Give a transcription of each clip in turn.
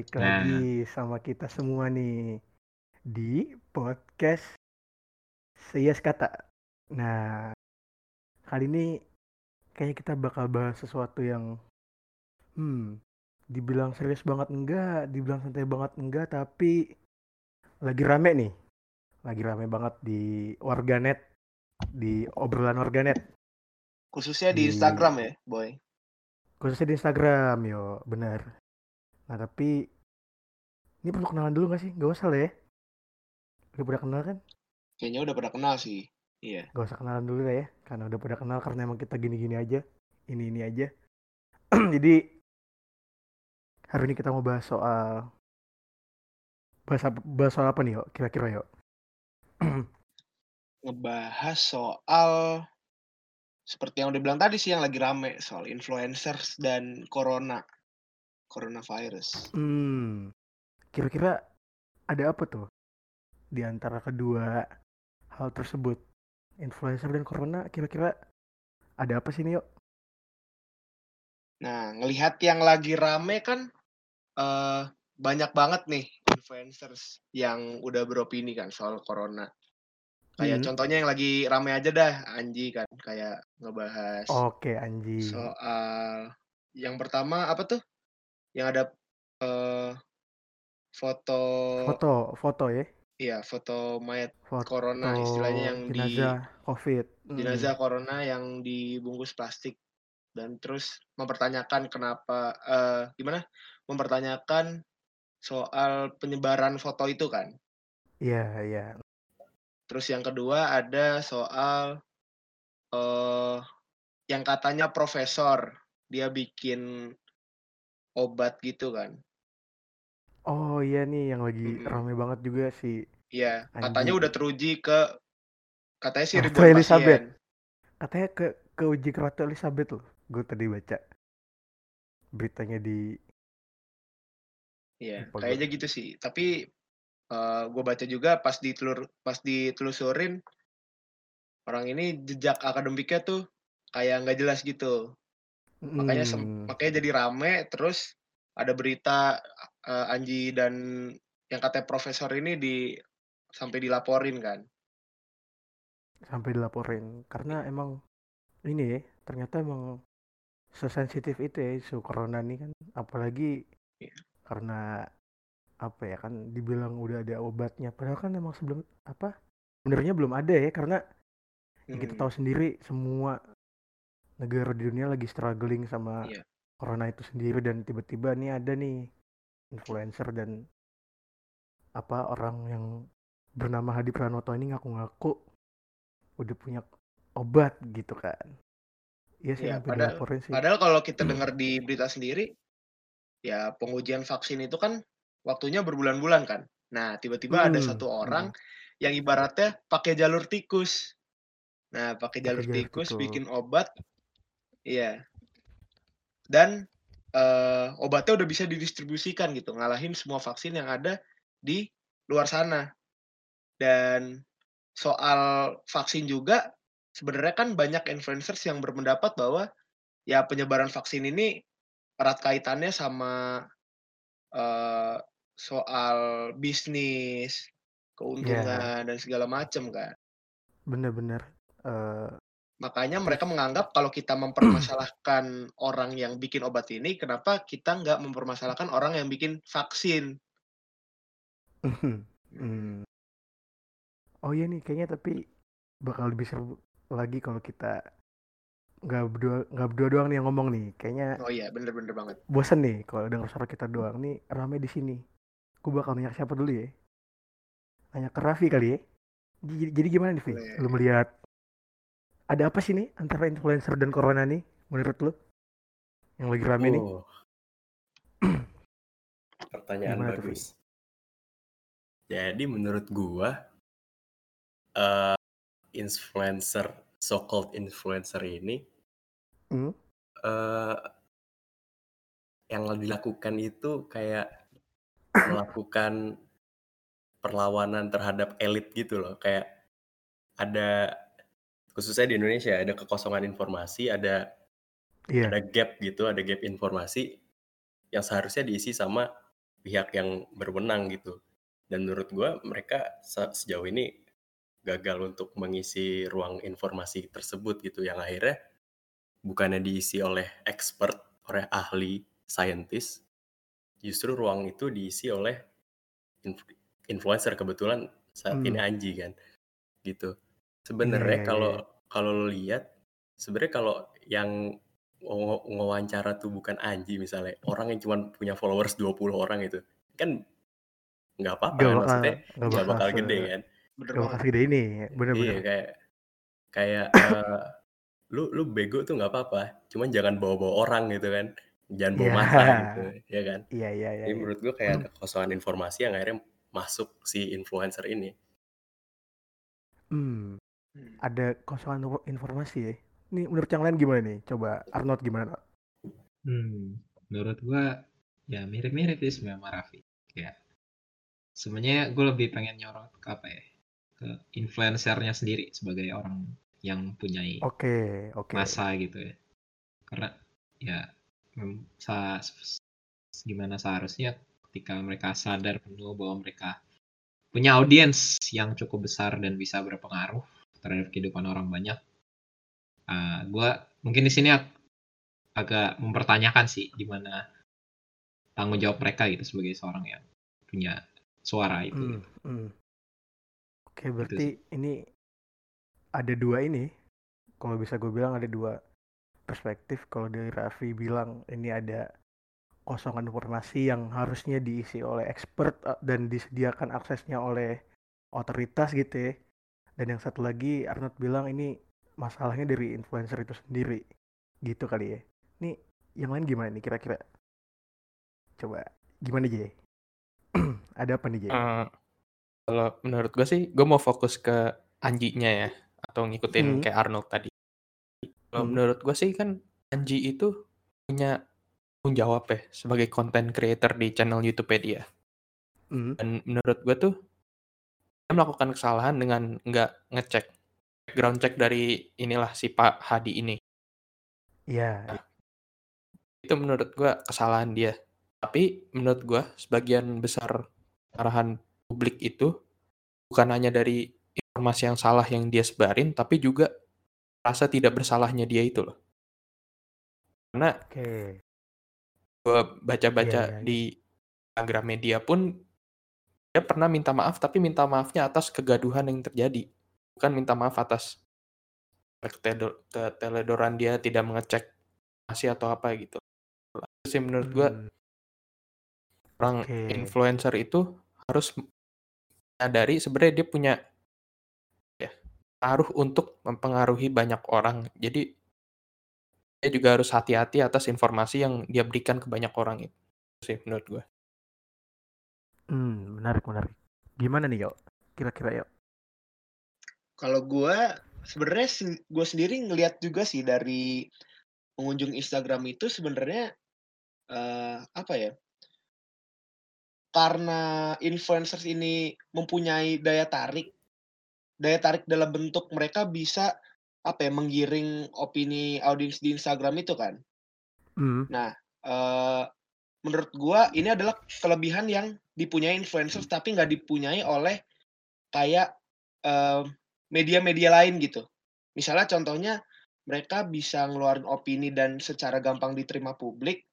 Balik Nah. lagi sama kita semua nih di podcast Seias Kata. Nah, kali ini kayaknya kita bakal bahas sesuatu yang hmm, dibilang serius banget enggak, dibilang santai banget enggak, tapi lagi rame nih. Lagi rame banget di warganet, di obrolan warganet. Khususnya di Di- Instagram ya, Boy. khususnya di Instagram yo bener nah tapi ini perlu kenalan dulu gak sih gak usah lah ya udah pada kenal kan Kayaknya udah pada kenal sih. Iya. gak usah kenalan dulu lah ya karena udah pada kenal karena emang kita gini-gini aja ini ini aja jadi hari ini kita mau bahas soal bahas bahas soal apa nih yo kira-kira yo Ngebahas soal seperti yang udah bilang tadi sih yang lagi rame soal influencers dan corona. Coronavirus. hmm kira-kira ada apa tuh di antara kedua hal tersebut influencer dan corona kira-kira ada apa sih nih yo Nah, ngelihat yang lagi rame kan eh banyak banget nih influencers yang udah beropini kan soal corona. Kayak Hmm. contohnya yang lagi rame aja dah, Anji kan kayak ngebahas Oke Anji. soal yang pertama apa tuh? Yang ada eh foto, Foto, foto ya. iya foto mayat Foto corona istilahnya yang di jenazah COVID. Mm. jenazah corona yang dibungkus plastik dan terus mempertanyakan kenapa eh gimana? Mempertanyakan soal penyebaran foto itu kan. Iya, iya. Terus yang kedua ada soal eh yang katanya profesor dia bikin obat gitu kan. Oh iya nih yang lagi Mm-mm. rame banget juga sih. Iya, Anjing. katanya udah teruji ke katanya sih Ratu ribuan Elizabeth. pasien. Katanya ke ke uji ke Ratu Elizabeth loh. Gue tadi baca beritanya di Iya, kayaknya gitu sih. Tapi eh gue baca juga pas ditelur pas ditelusurin orang ini jejak akademiknya tuh kayak nggak jelas gitu. Makanya sem- Mm, makanya jadi rame terus ada berita eh, Anji dan yang katanya profesor ini di sampai dilaporin kan. sampai dilaporin karena emang ini ya ternyata emang sesensitif itu ya isu corona nih kan apalagi Iya. karena apa ya kan dibilang udah ada obatnya padahal kan emang sebelum apa sebenarnya belum ada ya karena ya kita Hmm, tahu sendiri semua negara di dunia lagi struggling sama Iya. corona itu sendiri dan tiba-tiba nih ada nih influencer dan apa orang yang bernama Hadi Pranoto ini ngaku-ngaku udah punya obat gitu kan iya sih sampai padahal- sih Padahal kalau kita dengar di berita sendiri, ya pengujian vaksin itu kan waktunya berbulan-bulan kan. Nah, tiba-tiba ada Hmm, satu orang yang ibaratnya pakai jalur tikus. Nah, pakai jalur, jalur tikus, tikus. bikin obat, iya. Dan eh, obatnya udah bisa didistribusikan gitu, ngalahin semua vaksin yang ada di luar sana. Dan soal vaksin juga sebenarnya kan banyak influencers yang berpendapat bahwa ya penyebaran vaksin ini erat kaitannya sama eh, soal bisnis, keuntungan dan segala macam kan. bener-bener eh, Makanya mereka menganggap kalau kita mempermasalahkan orang yang bikin obat ini, kenapa kita nggak mempermasalahkan orang yang bikin vaksin? hmm. oh iya nih kayaknya tapi bakal lebih seru lagi kalau kita nggak berdua nggak berdua doang nih yang ngomong nih. Kayaknya Oh iya, bener-bener banget. bosen nih kalau denger suara kita doang. Nih rame di sini. Gue bakal nanya siapa dulu ya? Nanya ke Raffi kali ya. Jadi, jadi gimana nih Vi lu melihat ada apa sih nih antara influencer dan corona nih menurut lu yang lagi rame nih Oh. Pertanyaan Gimana tuh, bagus. Jadi menurut gua eh influencer so called influencer ini Hmm? eh yang dilakukan itu kayak melakukan perlawanan terhadap elit gitu loh. Kayak ada khususnya di Indonesia ada kekosongan informasi, ada iya ada gap gitu, ada gap informasi yang seharusnya diisi sama pihak yang berwenang gitu. Dan menurut gue mereka sejauh ini gagal untuk mengisi ruang informasi tersebut gitu yang akhirnya bukannya diisi oleh expert, oleh ahli, scientist, justru ruang itu diisi oleh influencer kebetulan saat hmm. ini Anji kan gitu sebenarnya yeah, kalau yeah. kalau lo lihat sebenarnya kalau yang wawancara tuh bukan Anji misalnya orang yang cuma punya followers 20 orang itu kan nggak apa-apa kan maksudnya nggak bakal, bakal gede kan. Bener gak bakal gede ini bener-bener iya kayak kayak uh, lu lu bego tuh nggak apa-apa cuman jangan bawa-bawa orang gitu kan jangan bawa yeah. mata gitu ya kan. Iya yeah, iya yeah, iya. yeah, menurut gua kayak ada kosongan informasi yang akhirnya masuk si influencer ini. Hmm ada kosongan informasi ya. Ini menurut yang lain gimana nih? Coba Arnold gimana hmm menurut gua ya mirip-mirip sih sama Raffi. Ya. Sebenarnya gue lebih pengen nyorot ke apa ya ke influencernya sendiri sebagai orang yang punya okay, okay. masa gitu ya. Karena ya sa gimana seharusnya ketika mereka sadar penuh bahwa mereka punya audiens yang cukup besar dan bisa berpengaruh terhadap kehidupan orang banyak. Uh, ah, gue mungkin di sini ag agak mempertanyakan sih di mana tanggung jawab mereka gitu sebagai seorang yang punya suara itu. Hmm, gitu. hmm. Oke berarti gitu ini ada dua ini. Kalau bisa gue bilang ada dua perspektif. Kalau dari Raffi bilang ini ada kosongan informasi yang harusnya diisi oleh expert eh, dan disediakan aksesnya oleh otoritas gitu ya. Dan yang satu lagi Arnold bilang ini masalahnya dari influencer itu sendiri. Gitu kali ya. Ini yang lain gimana nih kira-kira? Coba gimana Jay? Ada apa nih Jay? Uh, kalau menurut gue sih, gue mau fokus ke Anjinya ya, atau ngikutin hmm. kayak Arnold tadi. Kalau hmm. menurut gue sih kan Anji itu punya tanggung jawab ya sebagai content creator di channel YouTube dia. Mm. Dan menurut gue tuh melakukan kesalahan dengan nggak ngecek background check dari inilah si Pak Hadi ini. Iya. Yeah. Nah, itu menurut gue kesalahan dia. Tapi menurut gue sebagian besar arahan publik itu bukan hanya dari informasi yang salah yang dia sebarin, tapi juga rasa tidak bersalahnya dia itu loh. Karena okay gue baca-baca yeah, yeah, di Instagram media pun dia pernah minta maaf tapi minta maafnya atas kegaduhan yang terjadi bukan minta maaf atas keteledoran dia tidak mengecek masih atau apa gitu itu sih menurut gue hmm. orang okay. influencer itu harus menyadari sebenarnya dia punya ya pengaruh untuk mempengaruhi banyak orang jadi dia juga harus hati-hati atas informasi yang dia berikan ke banyak orang itu sih menurut gue. Hmm, menarik menarik. Gimana nih yuk? Kira-kira yuk? Kalau gue sebenarnya gue sendiri ngelihat juga sih dari pengunjung Instagram itu sebenarnya uh, apa ya? Karena influencers ini mempunyai daya tarik, daya tarik dalam bentuk mereka bisa apa ya, menggiring opini audiens di Instagram itu kan. Hmm. Nah, uh, menurut gua ini adalah kelebihan yang dipunyai influencer tapi nggak dipunyai oleh kayak uh, media-media lain gitu. Misalnya contohnya mereka bisa ngeluarin opini dan secara gampang diterima publik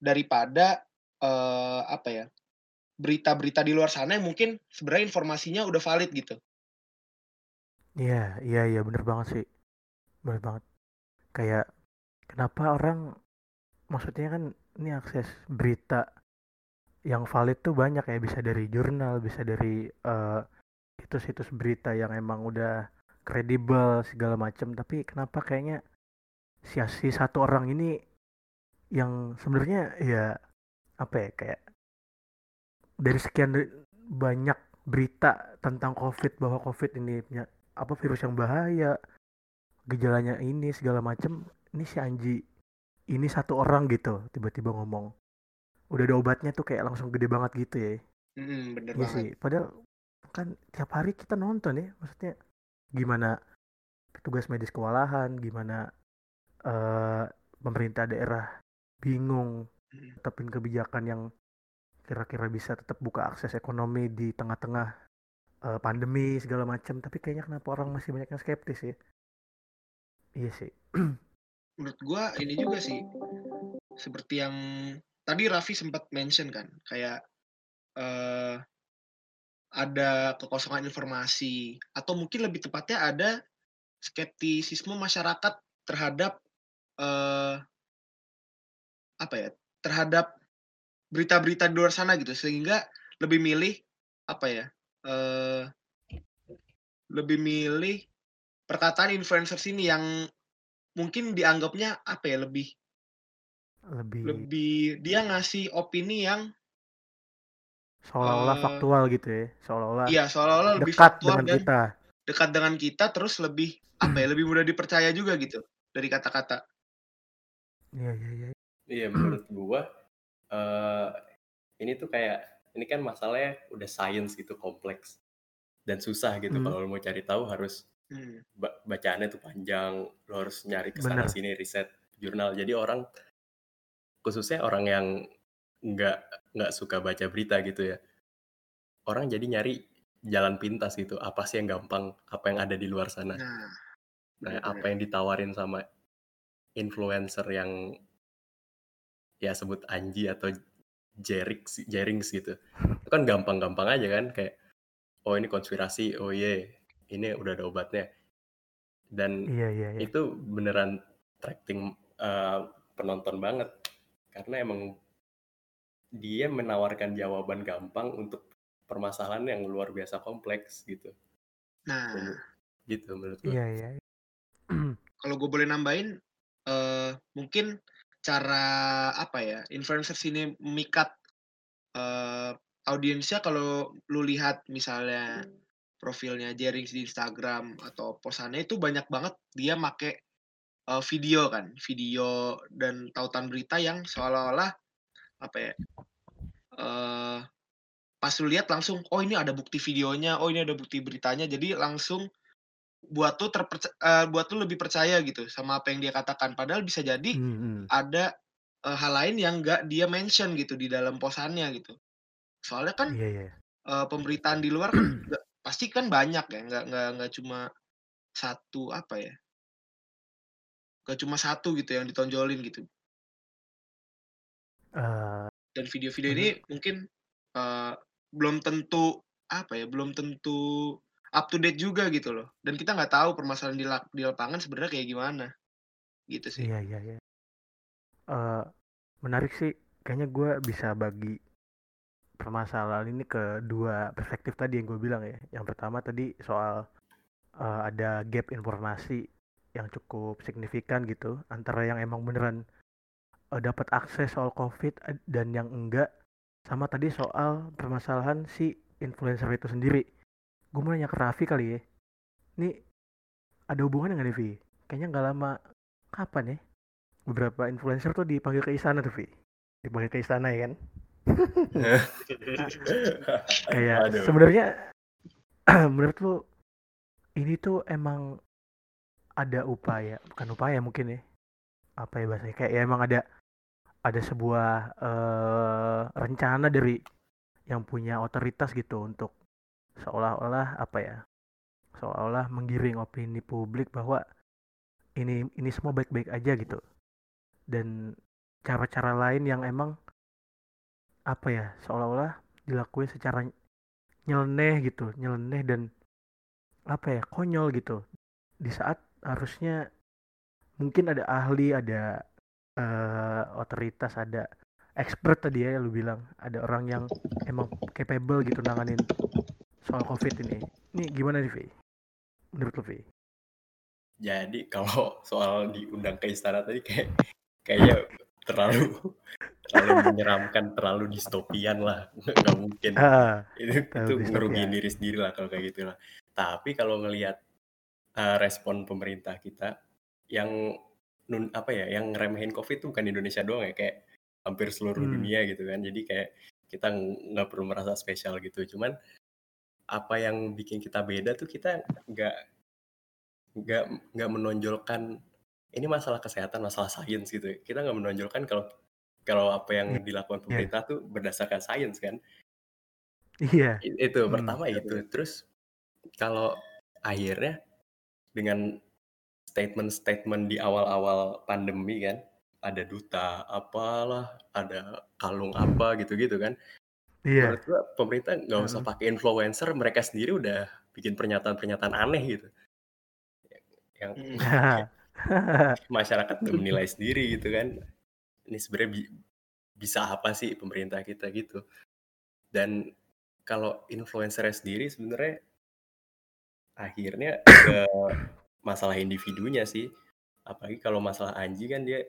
daripada uh, apa ya berita-berita di luar sana yang mungkin sebenarnya informasinya udah valid gitu. Iya, iya, iya, bener banget sih. Bener banget. Kayak kenapa orang maksudnya kan ini akses berita yang valid tuh banyak ya. Bisa dari jurnal, bisa dari uh, situs-situs berita yang emang udah kredibel segala macam, tapi kenapa kayaknya si, si satu orang ini yang sebenarnya ya apa ya kayak dari sekian banyak berita tentang COVID bahwa COVID ini punya apa virus yang bahaya gejalanya ini segala macem ini si Anji ini satu orang gitu tiba-tiba ngomong. Udah ada obatnya tuh kayak langsung gede banget gitu ya. Mm, bener ya banget. sih padahal kan tiap hari kita nonton ya maksudnya gimana petugas medis kewalahan gimana uh, pemerintah daerah bingung tetapin kebijakan yang kira-kira bisa tetap buka akses ekonomi di tengah-tengah eh, pandemi segala macam tapi kayaknya kenapa orang masih banyak yang skeptis ya. Iya sih menurut gua ini juga sih seperti yang tadi Raffi sempat mention kan kayak eh ada kekosongan informasi atau mungkin lebih tepatnya ada skeptisisme masyarakat terhadap eh apa ya terhadap berita-berita di luar sana gitu. Sehingga lebih milih apa ya eh lebih milih perkataan influencer sini yang mungkin dianggapnya apa ya lebih lebih lebih dia ngasih opini yang seolah-olah eh, faktual gitu ya seolah-olah iya seolah-olah lebih dekat faktual dengan dan kita. dekat dengan kita terus lebih apa ya lebih mudah dipercaya juga gitu dari kata-kata. Iya iya iya. Iya menurut gua eh ini tuh kayak ini kan masalahnya udah science gitu kompleks dan susah gitu Hmm. kalau mau cari tahu harus Hmm. ba- bacaannya tuh panjang lo harus nyari ke sana Bener. sini riset jurnal jadi orang khususnya orang yang nggak nggak suka baca berita gitu ya orang jadi nyari jalan pintas gitu apa sih yang gampang apa yang ada di luar sana nah Nah, apa yang ditawarin sama influencer yang ya sebut Anji atau Jerix, Jerings gitu. Itu kan gampang-gampang aja kan kayak oh ini konspirasi, oh iya ini udah ada obatnya. Dan iya iya iya itu beneran attracting uh, penonton banget karena emang dia menawarkan jawaban gampang untuk permasalahan yang luar biasa kompleks gitu. nah Gitu menurut gue. iya iya kalau gue boleh nambahin eh mungkin cara apa ya influencer sini memikat eh audiensnya kalau lu lihat misalnya profilnya Jerings di Instagram atau posannya itu banyak banget. Dia make eh, video kan video dan tautan berita yang seolah-olah apa ya eh pas lu lihat langsung oh ini ada bukti videonya oh ini ada bukti beritanya. Jadi langsung buat tuh terpercaya buat tuh lebih percaya gitu sama apa yang dia katakan. Padahal bisa jadi Hmm, hmm. ada eh, hal lain yang nggak dia mention gitu di dalam posannya gitu. Soalnya kan iya iya. eh, pemberitaan di luar kan pasti kan banyak ya nggak nggak nggak cuma satu apa ya? Nggak cuma satu gitu yang ditonjolin gitu. Eh, dan video-video ini mungkin eh, belum tentu apa ya belum tentu up to date juga gitu loh. Dan kita nggak tahu permasalahan di, lap- di lapangan sebenarnya kayak gimana. Gitu sih. Iya iya iya. Eh, menarik sih. Kayaknya gue bisa bagi permasalahan ini ke dua perspektif tadi yang gue bilang ya. Yang pertama tadi soal eh, ada gap informasi yang cukup signifikan gitu antara yang emang beneran eh, dapat akses soal COVID eh, dan yang enggak. Sama tadi soal permasalahan si influencer itu sendiri. Gue mau nanya ke Raffi kali ya. Ini ada hubungannya nggak nih Vi? Kayaknya nggak lama kapan ya beberapa influencer tuh dipanggil ke istana tuh Vi dipanggil ke istana ya kan kayak sebenarnya menurut lu ini tuh emang ada upaya bukan upaya mungkin ya apa ya bahasanya kayak ya emang ada ada sebuah eh, rencana dari yang punya otoritas gitu untuk seolah-olah apa ya seolah-olah menggiring opini publik bahwa ini ini semua baik-baik aja gitu. Dan cara-cara lain yang emang apa ya seolah-olah dilakuin secara nyeleneh gitu nyeleneh dan apa ya konyol gitu di saat harusnya mungkin ada ahli ada eh, otoritas ada expert tadi ya lu bilang ada orang yang emang capable gitu nanganin soal covid ini ini gimana nih Vi? menurut lu Vi? Jadi kalau soal diundang ke istana tadi kayak kayaknya terlalu terlalu menyeramkan, terlalu distopian lah, nggak mungkin. Ah, Itu itu ngerugiin diri sendiri lah kalau kayak gitu lah. Tapi kalau ngelihat uh, respon pemerintah kita yang nun apa ya, yang ngeremehin COVID tuh bukan Indonesia doang ya, kayak hampir seluruh Hmm. dunia gitu kan. Jadi kayak kita nggak perlu merasa spesial gitu. Cuman apa yang bikin kita beda tuh kita nggak nggak nggak menonjolkan ini masalah kesehatan masalah sains gitu kita nggak menonjolkan kalau kalau apa yang Iya. dilakukan pemerintah tuh berdasarkan sains kan. Iya. I- Itu Hmm. pertama itu. Terus kalau akhirnya dengan statement-statement di awal-awal pandemi kan, ada duta apalah, ada kalung apa gitu-gitu kan. Iya. Menurut gua pemerintah nggak usah Hmm. pakai influencer, mereka sendiri udah bikin pernyataan-pernyataan aneh gitu. Yang Mm. masyarakat menilai sendiri gitu kan. Ini sebenarnya bi- bisa apa sih pemerintah kita gitu. Dan kalau influencer sendiri sebenarnya akhirnya ke masalah individunya sih. Apalagi kalau masalah Anji kan dia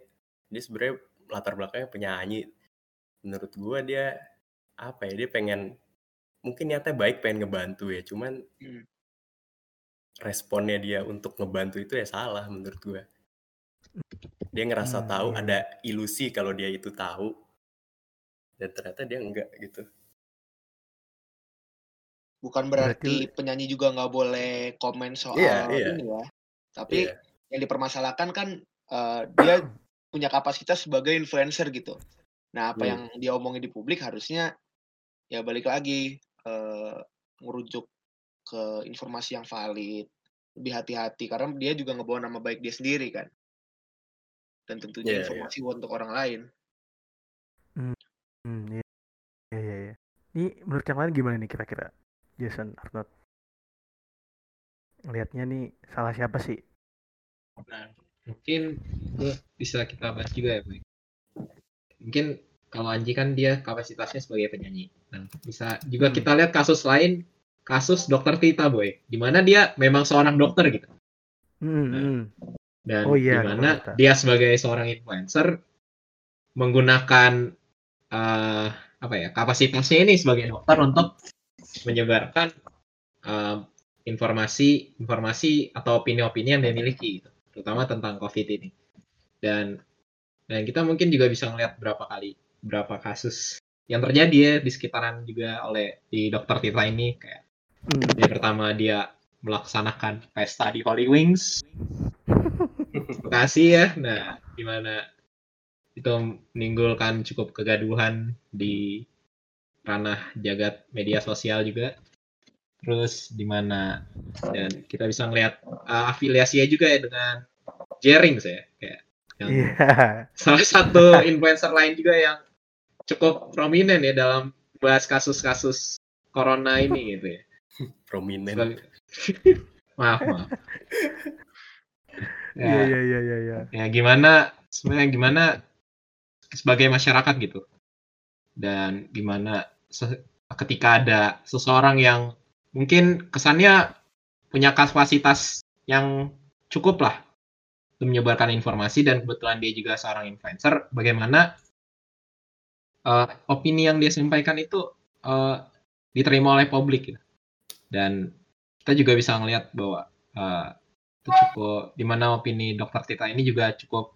dia sebenarnya latar belakangnya penyanyi. Menurut gua dia apa ya dia pengen mungkin niatnya baik pengen ngebantu ya cuman Hmm. Responnya dia untuk ngebantu itu ya salah menurut gua dia ngerasa Hmm, tahu iya, ada ilusi kalau dia itu tahu dan ternyata dia enggak gitu Bukan Berarti- berarti penyanyi juga nggak boleh komen soal Iya, iya. ini ya. Tapi Iya. yang dipermasalahkan kan eh, dia punya kapasitas sebagai influencer gitu. Nah, apa Hmm. yang dia omongin di publik harusnya ya balik lagi eh, ngerujuk ke informasi yang valid, lebih hati-hati karena dia juga ngebawa nama baik dia sendiri kan. Dan tentunya Iya, iya. informasi untuk orang lain. Hmm, iya. Iya, iya, iya. Ini menurut yang lain gimana nih kira-kira? Jason Arnold. Ngelihatnya nih salah siapa sih? Nah, mungkin itu bisa kita bahas juga ya, Boy. Mungkin kalau Anji kan dia kapasitasnya sebagai penyanyi. Nah, bisa juga Hmm. kita lihat kasus lain, kasus dokter Tita, Boy. Di mana dia memang seorang dokter gitu. Hmm, Nah, hmm. Dan Oh iya, di mana dokter Tita. dia sebagai seorang influencer menggunakan eh, apa ya kapasitasnya ini sebagai dokter untuk menyebarkan eh, informasi informasi atau opini-opini yang dia miliki gitu, terutama tentang COVID ini. Dan dan kita mungkin juga bisa melihat berapa kali berapa kasus yang terjadi ya di sekitaran juga oleh di dokter Tita ini kayak Hmm. yang pertama dia melaksanakan pesta di Holy Wings Bekasi ya. Nah, di mana itu menimbulkan cukup kegaduhan di ranah jagat media sosial juga. Terus di mana dan kita bisa melihat uh, afiliasinya juga ya dengan Jerings ya, kayak yang Iya. salah satu influencer lain juga yang cukup prominent ya dalam bahas kasus-kasus corona ini gitu ya. prominent maaf, maaf. Iya, Ya, iya, iya, iya, iya. ya gimana sebenarnya gimana sebagai masyarakat gitu dan gimana ketika ada seseorang yang mungkin kesannya punya kapasitas yang cukup lah untuk menyebarkan informasi dan kebetulan dia juga seorang influencer bagaimana eh, opini yang dia sampaikan itu eh, diterima oleh publik gitu. Dan kita juga bisa melihat bahwa eh, itu cukup di mana opini dokter Tita ini juga cukup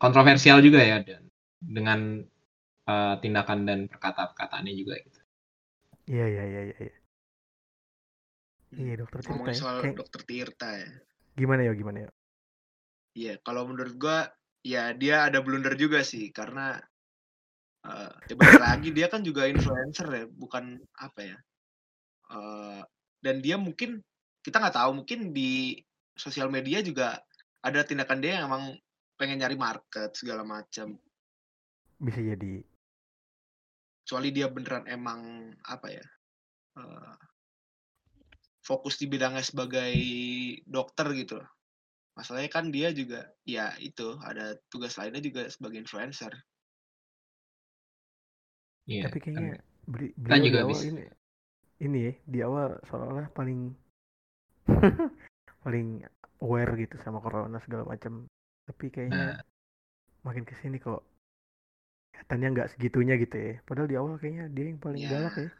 kontroversial juga ya dan dengan eh, tindakan dan perkata-perkataannya juga gitu. Iya, iya, iya, iya. iya. Iya, dokter Tirta Ngomongin ya. soal Kayak- dokter Tirta ya. Gimana ya, gimana ya? Iya, kalau menurut gua ya dia ada blunder juga sih karena eh ya lagi dia kan juga influencer ya, bukan apa ya. Eh dan dia mungkin kita nggak tahu mungkin di sosial media juga ada tindakan dia yang emang pengen nyari market segala macam. Bisa jadi. Kecuali dia beneran emang apa ya? eh, fokus di bidangnya sebagai dokter gitu loh. Masalahnya kan dia juga ya itu ada tugas lainnya juga sebagai influencer. Iya. Tapi kayaknya beli, Kita beliau juga awal ini ini ya di awal seolah-olah paling paling aware gitu sama corona segala macam. Tapi kayaknya Nah, makin ke sini kok kelihatannya nggak segitunya gitu ya. Padahal di awal kayaknya dia yang paling Ya. galak ya.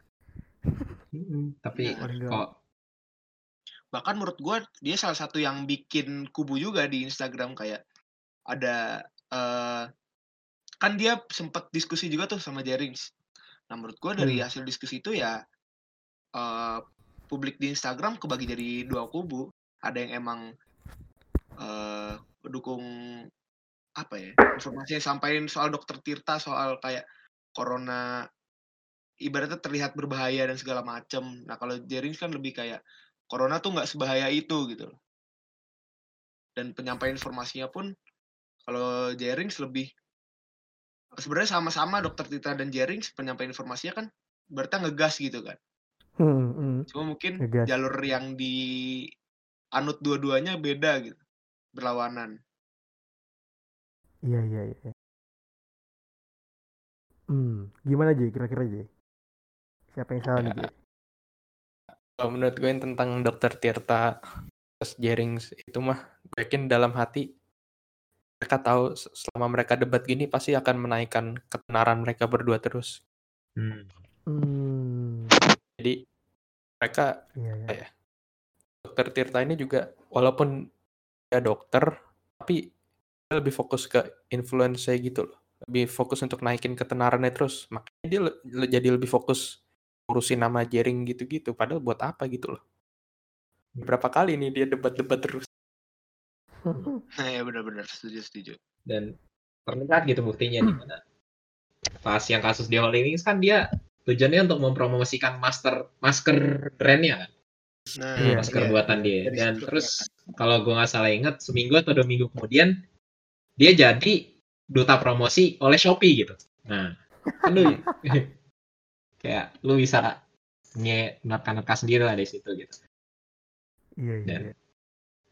tapi Paling kok bahkan menurut gua dia salah satu yang bikin kubu juga di Instagram kayak ada eh kan dia sempat diskusi juga tuh sama Jerings. Nah menurut gua dari Hmm. hasil diskusi itu ya eh publik di Instagram kebagi jadi dua kubu. Ada yang emang eh mendukung apa ya informasi yang sampaikan soal dokter Tirta soal kayak corona ibaratnya terlihat berbahaya dan segala macam. Nah kalau Jerings kan lebih kayak corona tuh nggak sebahaya itu gitu. Dan penyampaian informasinya pun kalau Jerings lebih sebenarnya sama-sama dokter Tirta dan Jerings penyampaian informasinya kan berarti ngegas gitu kan. Hmm, hmm. Cuma mungkin Ngegas. jalur yang di anut dua-duanya beda gitu. Berlawanan. Iya iya iya. Hmm, gimana Jay? Kira-kira Jay? Siapa yang salah nih Jay? Kalau menurut gue yang tentang dokter Tirta terus Jerings itu mah gue yakin dalam hati mereka tahu se- selama mereka debat gini pasti akan menaikkan ketenaran mereka berdua terus. Hmm. Hmm, Jadi mereka iya iya. ya? Dokter Tirta ini juga walaupun dia dokter tapi dia lebih fokus ke influence gitu loh. Lebih fokus untuk naikin ketenarannya terus. Makanya dia le- le- jadi lebih fokus urusin nama Jering gitu-gitu. Padahal buat apa gitu loh. Berapa kali nih dia debat-debat terus. Nah ya benar-benar setuju setuju. dan terlihat gitu buktinya di mana pas yang kasus di Holy Wings kan dia tujuannya untuk mempromosikan master masker brandnya kan Nah, Iya, masker iya. buatan dia Dari dan terus kalau gue nggak salah ingat seminggu atau dua minggu kemudian dia jadi duta promosi oleh Shopee gitu nah kan lu kayak lu bisa nge nerka-nerka sendiri lah di situ gitu Iya iya. Dan- iya.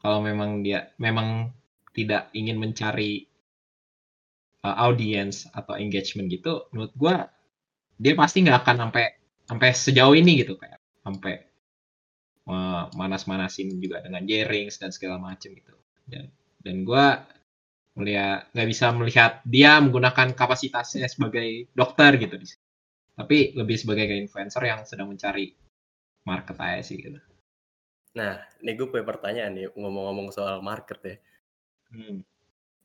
kalau memang dia memang tidak ingin mencari uh, audience atau engagement gitu, menurut gua dia pasti nggak akan sampai sampai sejauh ini gitu kayak sampai uh, manas-manasin juga dengan Jerings dan segala macam gitu. Dan dan gua melihat nggak bisa melihat dia menggunakan kapasitasnya sebagai dokter gitu di sini. Tapi lebih sebagai influencer yang sedang mencari market aja sih gitu. Nah, ini gue punya pertanyaan nih ngomong-ngomong soal market ya. Hmm.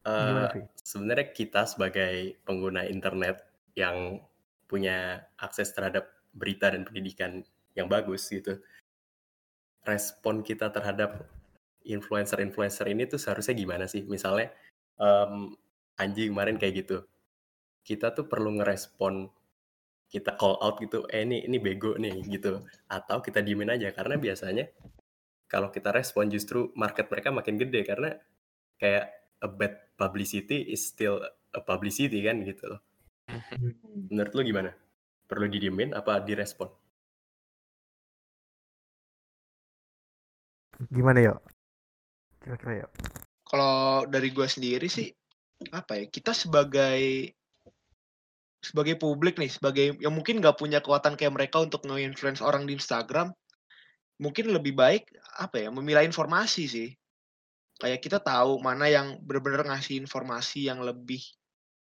Eh, sih? sebenarnya kita sebagai pengguna internet yang punya akses terhadap berita dan pendidikan yang bagus gitu, respon kita terhadap influencer-influencer ini tuh seharusnya gimana sih? Misalnya em, Anji kemarin kayak gitu, kita tuh perlu ngerespon, kita call out gitu, eh ini ini bego nih gitu, atau kita diemin aja karena biasanya kalau kita respon justru market mereka makin gede karena kayak a bad publicity is still a publicity kan gitu loh. Menurut lu gimana? Perlu didiemin apa direspon? Gimana yuk? Kira-kira yuk. Kalau dari gue sendiri sih apa ya kita sebagai sebagai publik nih sebagai yang mungkin nggak punya kekuatan kayak mereka untuk nge-influence orang di Instagram mungkin lebih baik apa ya memilah informasi sih kayak kita tahu mana yang benar-benar ngasih informasi yang lebih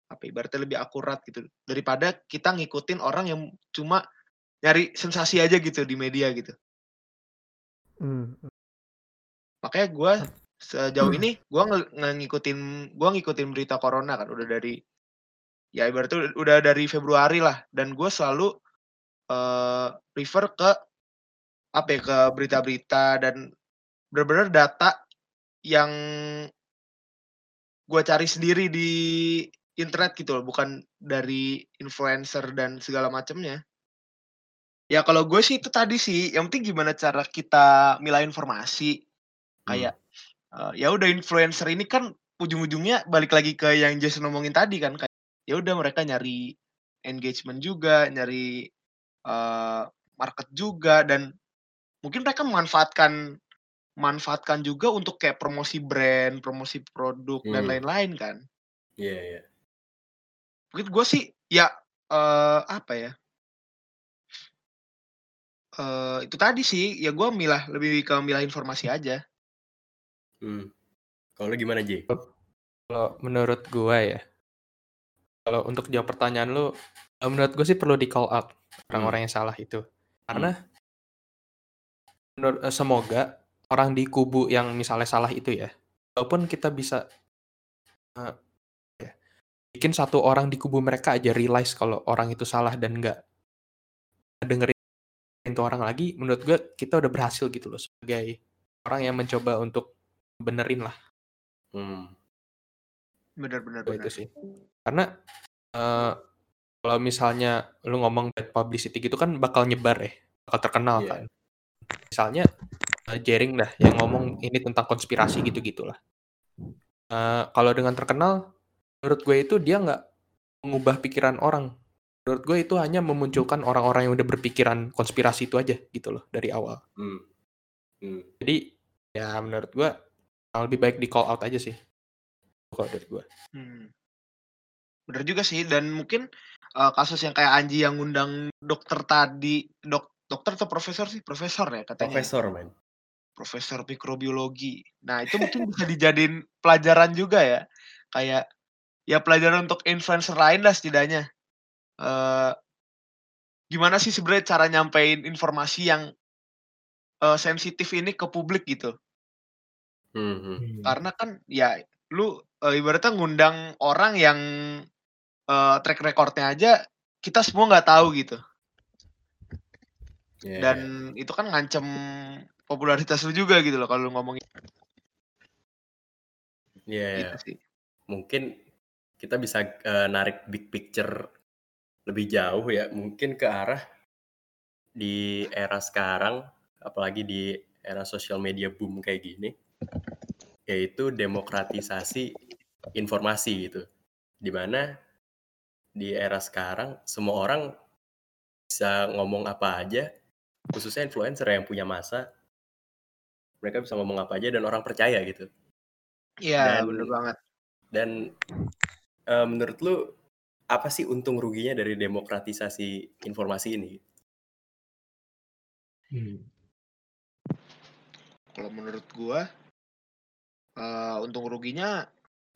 apa ya, ibaratnya lebih akurat gitu. Daripada kita ngikutin orang yang cuma nyari sensasi aja gitu di media gitu. Hmm, makanya gue sejauh ini gue nge- ngikutin gue ngikutin berita corona kan udah dari ya ibaratnya udah- dari Februari lah. Dan gue selalu eh refer ke apa ya ke berita-berita dan benar-benar data yang gue cari sendiri di internet gitu loh bukan dari influencer dan segala macamnya ya kalau gue sih itu tadi sih yang penting gimana cara kita milah informasi kayak eh, ya udah influencer ini kan ujung-ujungnya balik lagi ke yang Jason ngomongin tadi kan kayak ya udah mereka nyari engagement juga nyari eh, market juga dan mungkin mereka memanfaatkan manfaatkan juga untuk kayak promosi brand promosi produk dan Hmm. lain-lain kan Iya, iya. mungkin gue sih ya eh, apa ya eh itu tadi sih ya gue milah lebih ke milah informasi aja Hmm. Kalau lu gimana, J? Kalau menurut gua ya, kalau untuk jawab pertanyaan lu, eh, menurut gue sih perlu di call out orang-orang yang salah itu. Karena menurut, eh, semoga orang di kubu yang misalnya salah itu ya, walaupun kita bisa eh, ya, bikin satu orang di kubu mereka aja realize kalau orang itu salah dan nggak dengerin itu orang lagi, menurut gue kita udah berhasil gitu loh sebagai orang yang mencoba untuk benerin lah. Hmm. benar benar Itu benar sih. Karena eh, kalau misalnya lu ngomong bad publicity gitu kan bakal nyebar ya, bakal terkenal Iya. kan. Misalnya eh, Jering dah yang ngomong ini tentang konspirasi gitu-gitulah. Eh, kalau dengan terkenal, menurut gue itu dia nggak mengubah pikiran orang. Menurut gue itu hanya memunculkan orang-orang yang udah berpikiran konspirasi itu aja gitu loh dari awal. Hmm. Hmm. Jadi ya menurut gue lebih baik di call out aja sih. Kalau dari gue. Hmm. Bener juga sih dan mungkin eh, kasus yang kayak Anji yang ngundang dokter tadi dok dokter atau profesor sih profesor ya katanya ya? Profesor, man. profesor mikrobiologi. Nah, itu mungkin bisa dijadiin pelajaran juga ya. Kayak ya pelajaran untuk influencer lain lah setidaknya. Eh gimana sih sebenarnya cara nyampein informasi yang eh, sensitif ini ke publik gitu. Hmm, hmm. Hmm. Karena kan ya lu eh, ibaratnya ngundang orang yang eh, track recordnya aja kita semua nggak tahu gitu. Iya, Dan itu kan ngancem popularitas lu juga gitu loh kalau lu ngomongin Iya, iya. gitu sih. Mungkin kita bisa eh, narik big picture lebih jauh ya. Mungkin ke arah di era sekarang, apalagi di era sosial media boom kayak gini, yaitu demokratisasi informasi gitu. Di mana di era sekarang semua orang bisa ngomong apa aja, khususnya influencer yang punya masa, mereka bisa ngomong apa aja dan orang percaya gitu. Iya, Dan bener banget. dan eh, menurut lu apa sih untung ruginya dari demokratisasi informasi ini? Hmm. Kalau menurut gua eh, untung ruginya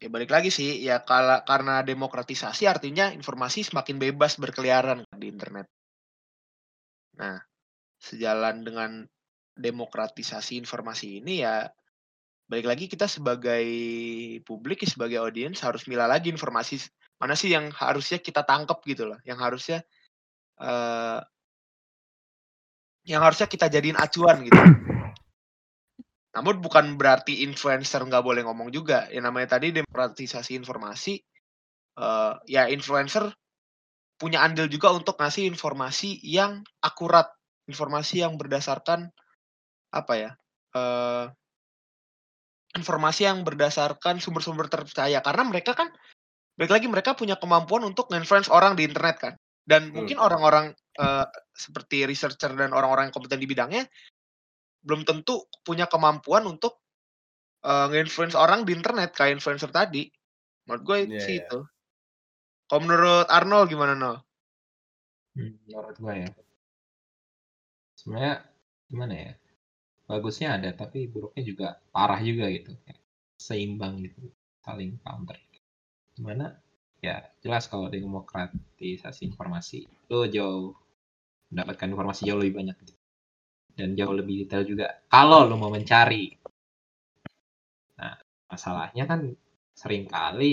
ya balik lagi sih ya kala, karena demokratisasi artinya informasi semakin bebas berkeliaran di internet. Nah, sejalan dengan demokratisasi informasi ini ya balik lagi kita sebagai publik sebagai audiens harus milah lagi informasi mana sih yang harusnya kita tangkap gitu loh, yang harusnya eh yang harusnya kita jadiin acuan gitu. Namun bukan berarti influencer nggak boleh ngomong juga. Yang namanya tadi demokratisasi informasi, eh, ya influencer punya andil juga untuk ngasih informasi yang akurat, informasi yang berdasarkan apa ya? eh, informasi yang berdasarkan sumber-sumber terpercaya. Karena mereka kan, balik lagi mereka punya kemampuan untuk nge-influence orang di internet kan. Dan Hmm. mungkin orang-orang eh, seperti researcher dan orang-orang yang kompeten di bidangnya belum tentu punya kemampuan untuk eh, nge-influence orang di internet kayak influencer tadi. Menurut gue Iya, sih iya. itu. Kalau menurut Arnold gimana Nol? Hmm, menurut gue ya. Sebenarnya gimana ya? Bagusnya ada tapi buruknya juga parah juga gitu. Seimbang gitu, saling counter. Gimana? Ya jelas kalau demokratisasi informasi itu jauh mendapatkan informasi jauh lebih banyak gitu. dan jauh lebih detail juga. Kalau lo mau mencari, nah masalahnya kan sering kali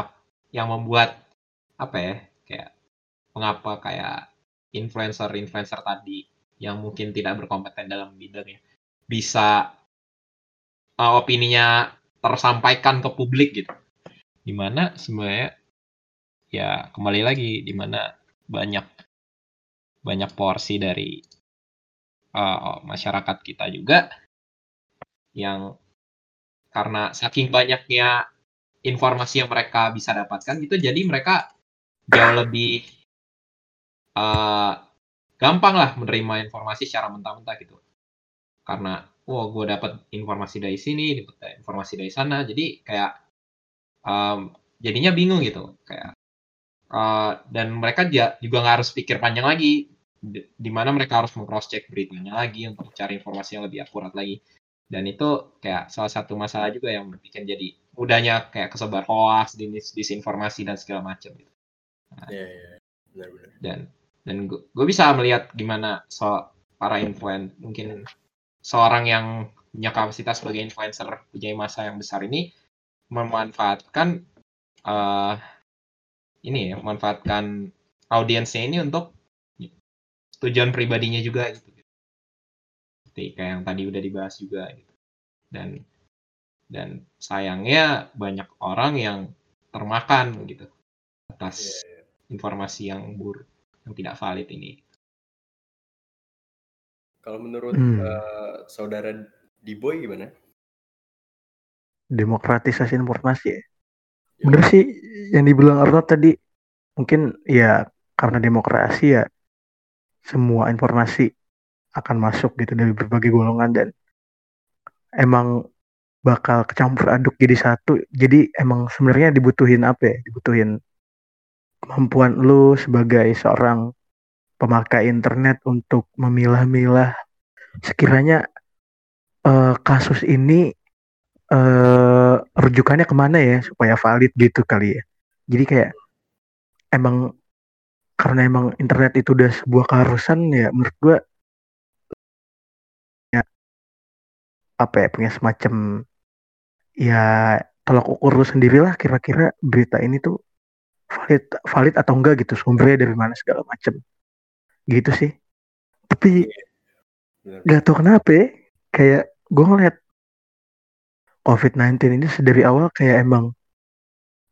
ap- yang membuat apa ya kayak mengapa kayak influencer-influencer tadi yang mungkin tidak berkompeten dalam bidangnya bisa uh, opininya tersampaikan ke publik gitu. Di mana sebenarnya ya kembali lagi di mana banyak banyak porsi dari uh, masyarakat kita juga yang karena saking banyaknya informasi yang mereka bisa dapatkan gitu jadi mereka jauh lebih uh, gampang lah menerima informasi secara mentah-mentah gitu karena wah gue dapat informasi dari sini dapat informasi dari sana jadi kayak um, jadinya bingung gitu kayak uh, dan mereka juga nggak harus pikir panjang lagi di di mana mereka harus meng-cross check beritanya lagi untuk cari informasi yang lebih akurat lagi dan itu kayak salah satu masalah juga yang bikin jadi mudahnya kayak kesebar hoax, dis- disinformasi dan segala macam gitu. Iya, iya. Benar-benar. Dan dan gue bisa melihat gimana so para influen mungkin seorang yang punya kapasitas sebagai influencer punya masa yang besar ini memanfaatkan eh ini ya, memanfaatkan audiensnya ini untuk tujuan pribadinya juga gitu. Seperti kayak yang tadi udah dibahas juga gitu. Dan dan sayangnya banyak orang yang termakan gitu atas Iya, iya. informasi yang buruk yang tidak valid ini Kalau menurut Hmm. eh, saudara Diboy gimana? Demokratisasi informasi ya. Ya. Bener sih yang dibilang Arnold tadi. Mungkin ya karena demokrasi ya semua informasi akan masuk gitu dari berbagai golongan dan emang bakal kecampur aduk jadi satu. Jadi emang sebenarnya dibutuhin apa ya? Dibutuhin kemampuan lu sebagai seorang pemakai internet untuk memilah-milah sekiranya eh, kasus ini eh rujukannya ke mana ya supaya valid gitu kali ya. Jadi kayak emang karena emang internet itu udah sebuah keharusan ya menurut gua ya apa ya punya semacam ya tolak ukur lu sendirilah kira-kira berita ini tuh valid valid atau enggak gitu sumbernya dari mana segala macem. Gitu sih. Tapi nggak tahu kenapa ya kayak gue ngeliat COVID-19 ini dari awal kayak emang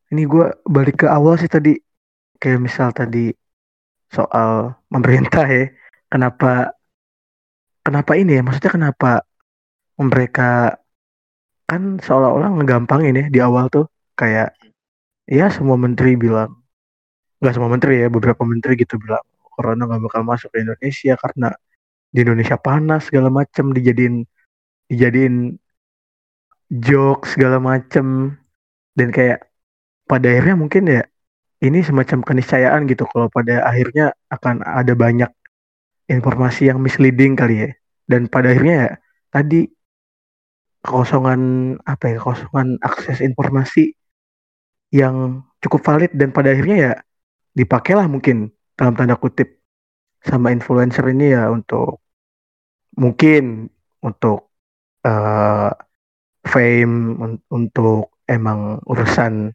ini gue balik ke awal sih tadi. Kayak misal tadi soal pemerintah ya kenapa kenapa ini ya maksudnya kenapa mereka kan seolah-olah ngegampangin ya di awal tuh kayak ya semua menteri bilang nggak semua menteri ya beberapa menteri gitu bilang corona nggak bakal masuk ke Indonesia karena di Indonesia panas segala macem dijadiin dijadiin joke segala macem. Dan kayak pada akhirnya mungkin ya ini semacam keniscayaan gitu kalau pada akhirnya akan ada banyak informasi yang misleading kali ya. Dan pada akhirnya ya tadi kekosongan apa ya kekosongan akses informasi yang cukup valid dan pada akhirnya ya dipakailah mungkin dalam tanda kutip sama influencer ini ya untuk mungkin untuk eh, fame un- untuk emang urusan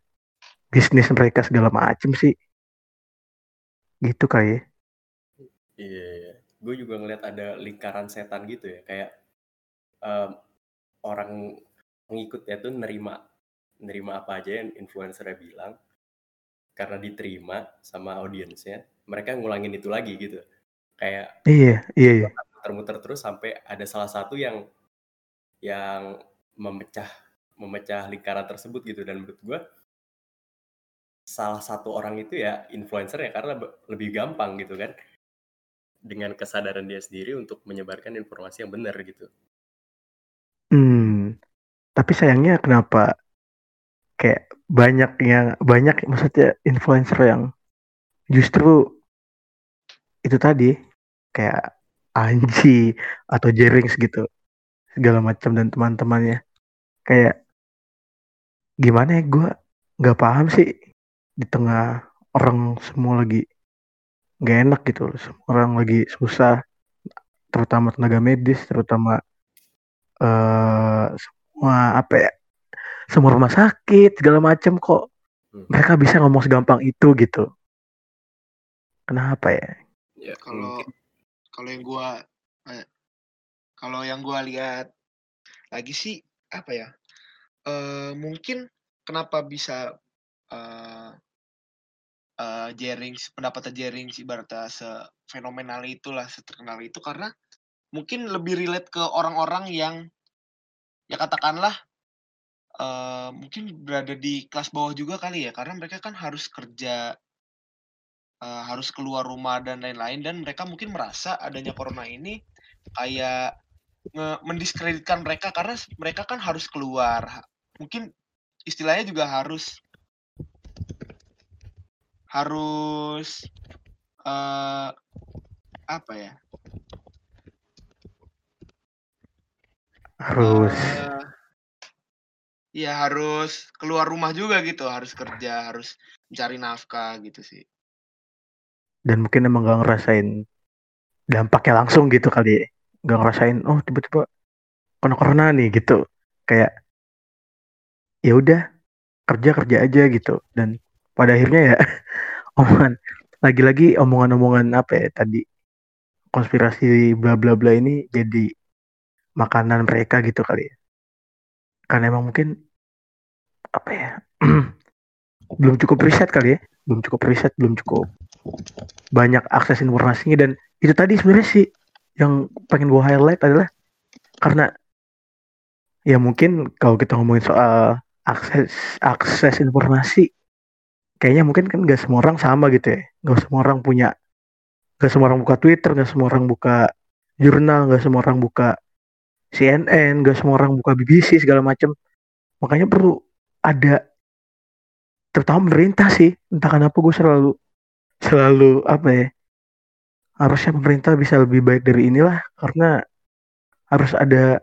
bisnis mereka segala macem sih gitu kali ya Iya, iya. gue juga ngeliat ada lingkaran setan gitu ya, kayak em, orang pengikutnya tuh nerima nerima apa aja yang influencernya bilang, karena diterima sama audiensnya, mereka ngulangin itu lagi gitu. Kayak iya iya iya muter-muter terus sampai ada salah satu yang yang memecah memecah lingkaran tersebut gitu dan menurut gue salah satu orang itu ya influencer ya karena lebih gampang gitu kan dengan kesadaran dia sendiri untuk menyebarkan informasi yang benar gitu. Hmm, tapi sayangnya kenapa kayak banyak yang banyak maksudnya influencer yang justru itu tadi kayak Anji atau Jerings gitu segala macam dan teman-temannya. Kayak gimana ya gue nggak paham sih di tengah orang semua lagi nggak enak gitu semua orang lagi susah terutama tenaga medis terutama eh semua apa ya semua rumah sakit segala macam kok. Hmm. mereka bisa ngomong segampang itu gitu. Kenapa ya? Ya, kalau kalau yang gua eh, kalau yang gua lihat lagi sih apa ya eh mungkin kenapa bisa eh eh Jerings pendapatnya Jerings ibaratnya sefenomenal itulah seterkenal itu karena mungkin lebih relate ke orang-orang yang ya katakanlah eh mungkin berada di kelas bawah juga kali ya karena mereka kan harus kerja eh, harus keluar rumah dan lain-lain dan mereka mungkin merasa adanya corona ini kayak mendiskreditkan mereka karena mereka kan harus keluar. Mungkin istilahnya juga harus harus eh apa ya? Harus ya harus keluar rumah juga gitu harus kerja harus mencari nafkah gitu sih. Dan mungkin emang gak ngerasain dampaknya langsung gitu kali ya. Gak ngerasain oh tiba-tiba kena corona nih gitu. Kayak ya udah kerja kerja aja gitu. Dan pada akhirnya ya omongan lagi-lagi omongan-omongan apa ya tadi konspirasi bla bla bla ini jadi makanan mereka gitu kali ya karena emang mungkin apa ya belum cukup riset kali ya. Belum cukup riset belum cukup banyak akses informasinya. Dan itu tadi sebenarnya sih yang pengen gue highlight adalah karena ya mungkin kalau kita ngomongin soal akses akses informasi kayaknya mungkin kan gak semua orang sama gitu ya. Gak semua orang punya gak semua orang buka Twitter gak semua orang buka jurnal gak semua orang buka CNN gak semua orang buka BBC segala macam makanya perlu ada terutama pemerintah sih. Entah kenapa gue selalu selalu apa ya harusnya pemerintah bisa lebih baik dari inilah. Karena harus ada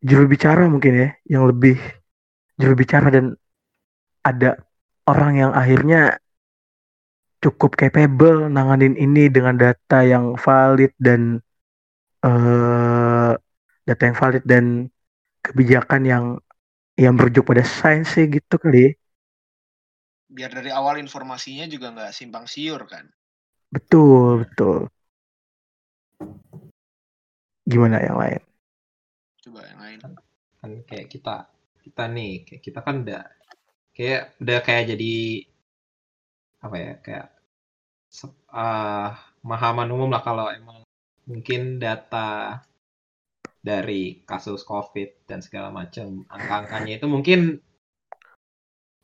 juru bicara mungkin ya yang lebih juru bicara dan ada orang yang akhirnya cukup capable nanganin ini dengan data yang valid dan uh, data yang valid dan kebijakan yang yang merujuk pada sains sih gitu kali. Biar dari awal informasinya juga nggak simpang siur kan. Betul, betul. Gimana yang lain? Coba yang lain. Kan kayak kita kita nih, kayak kita kan udah kayak udah kayak jadi apa ya kayak uh, mahaman umum lah kalau emang mungkin data dari kasus COVID dan segala macam angka-angkanya itu mungkin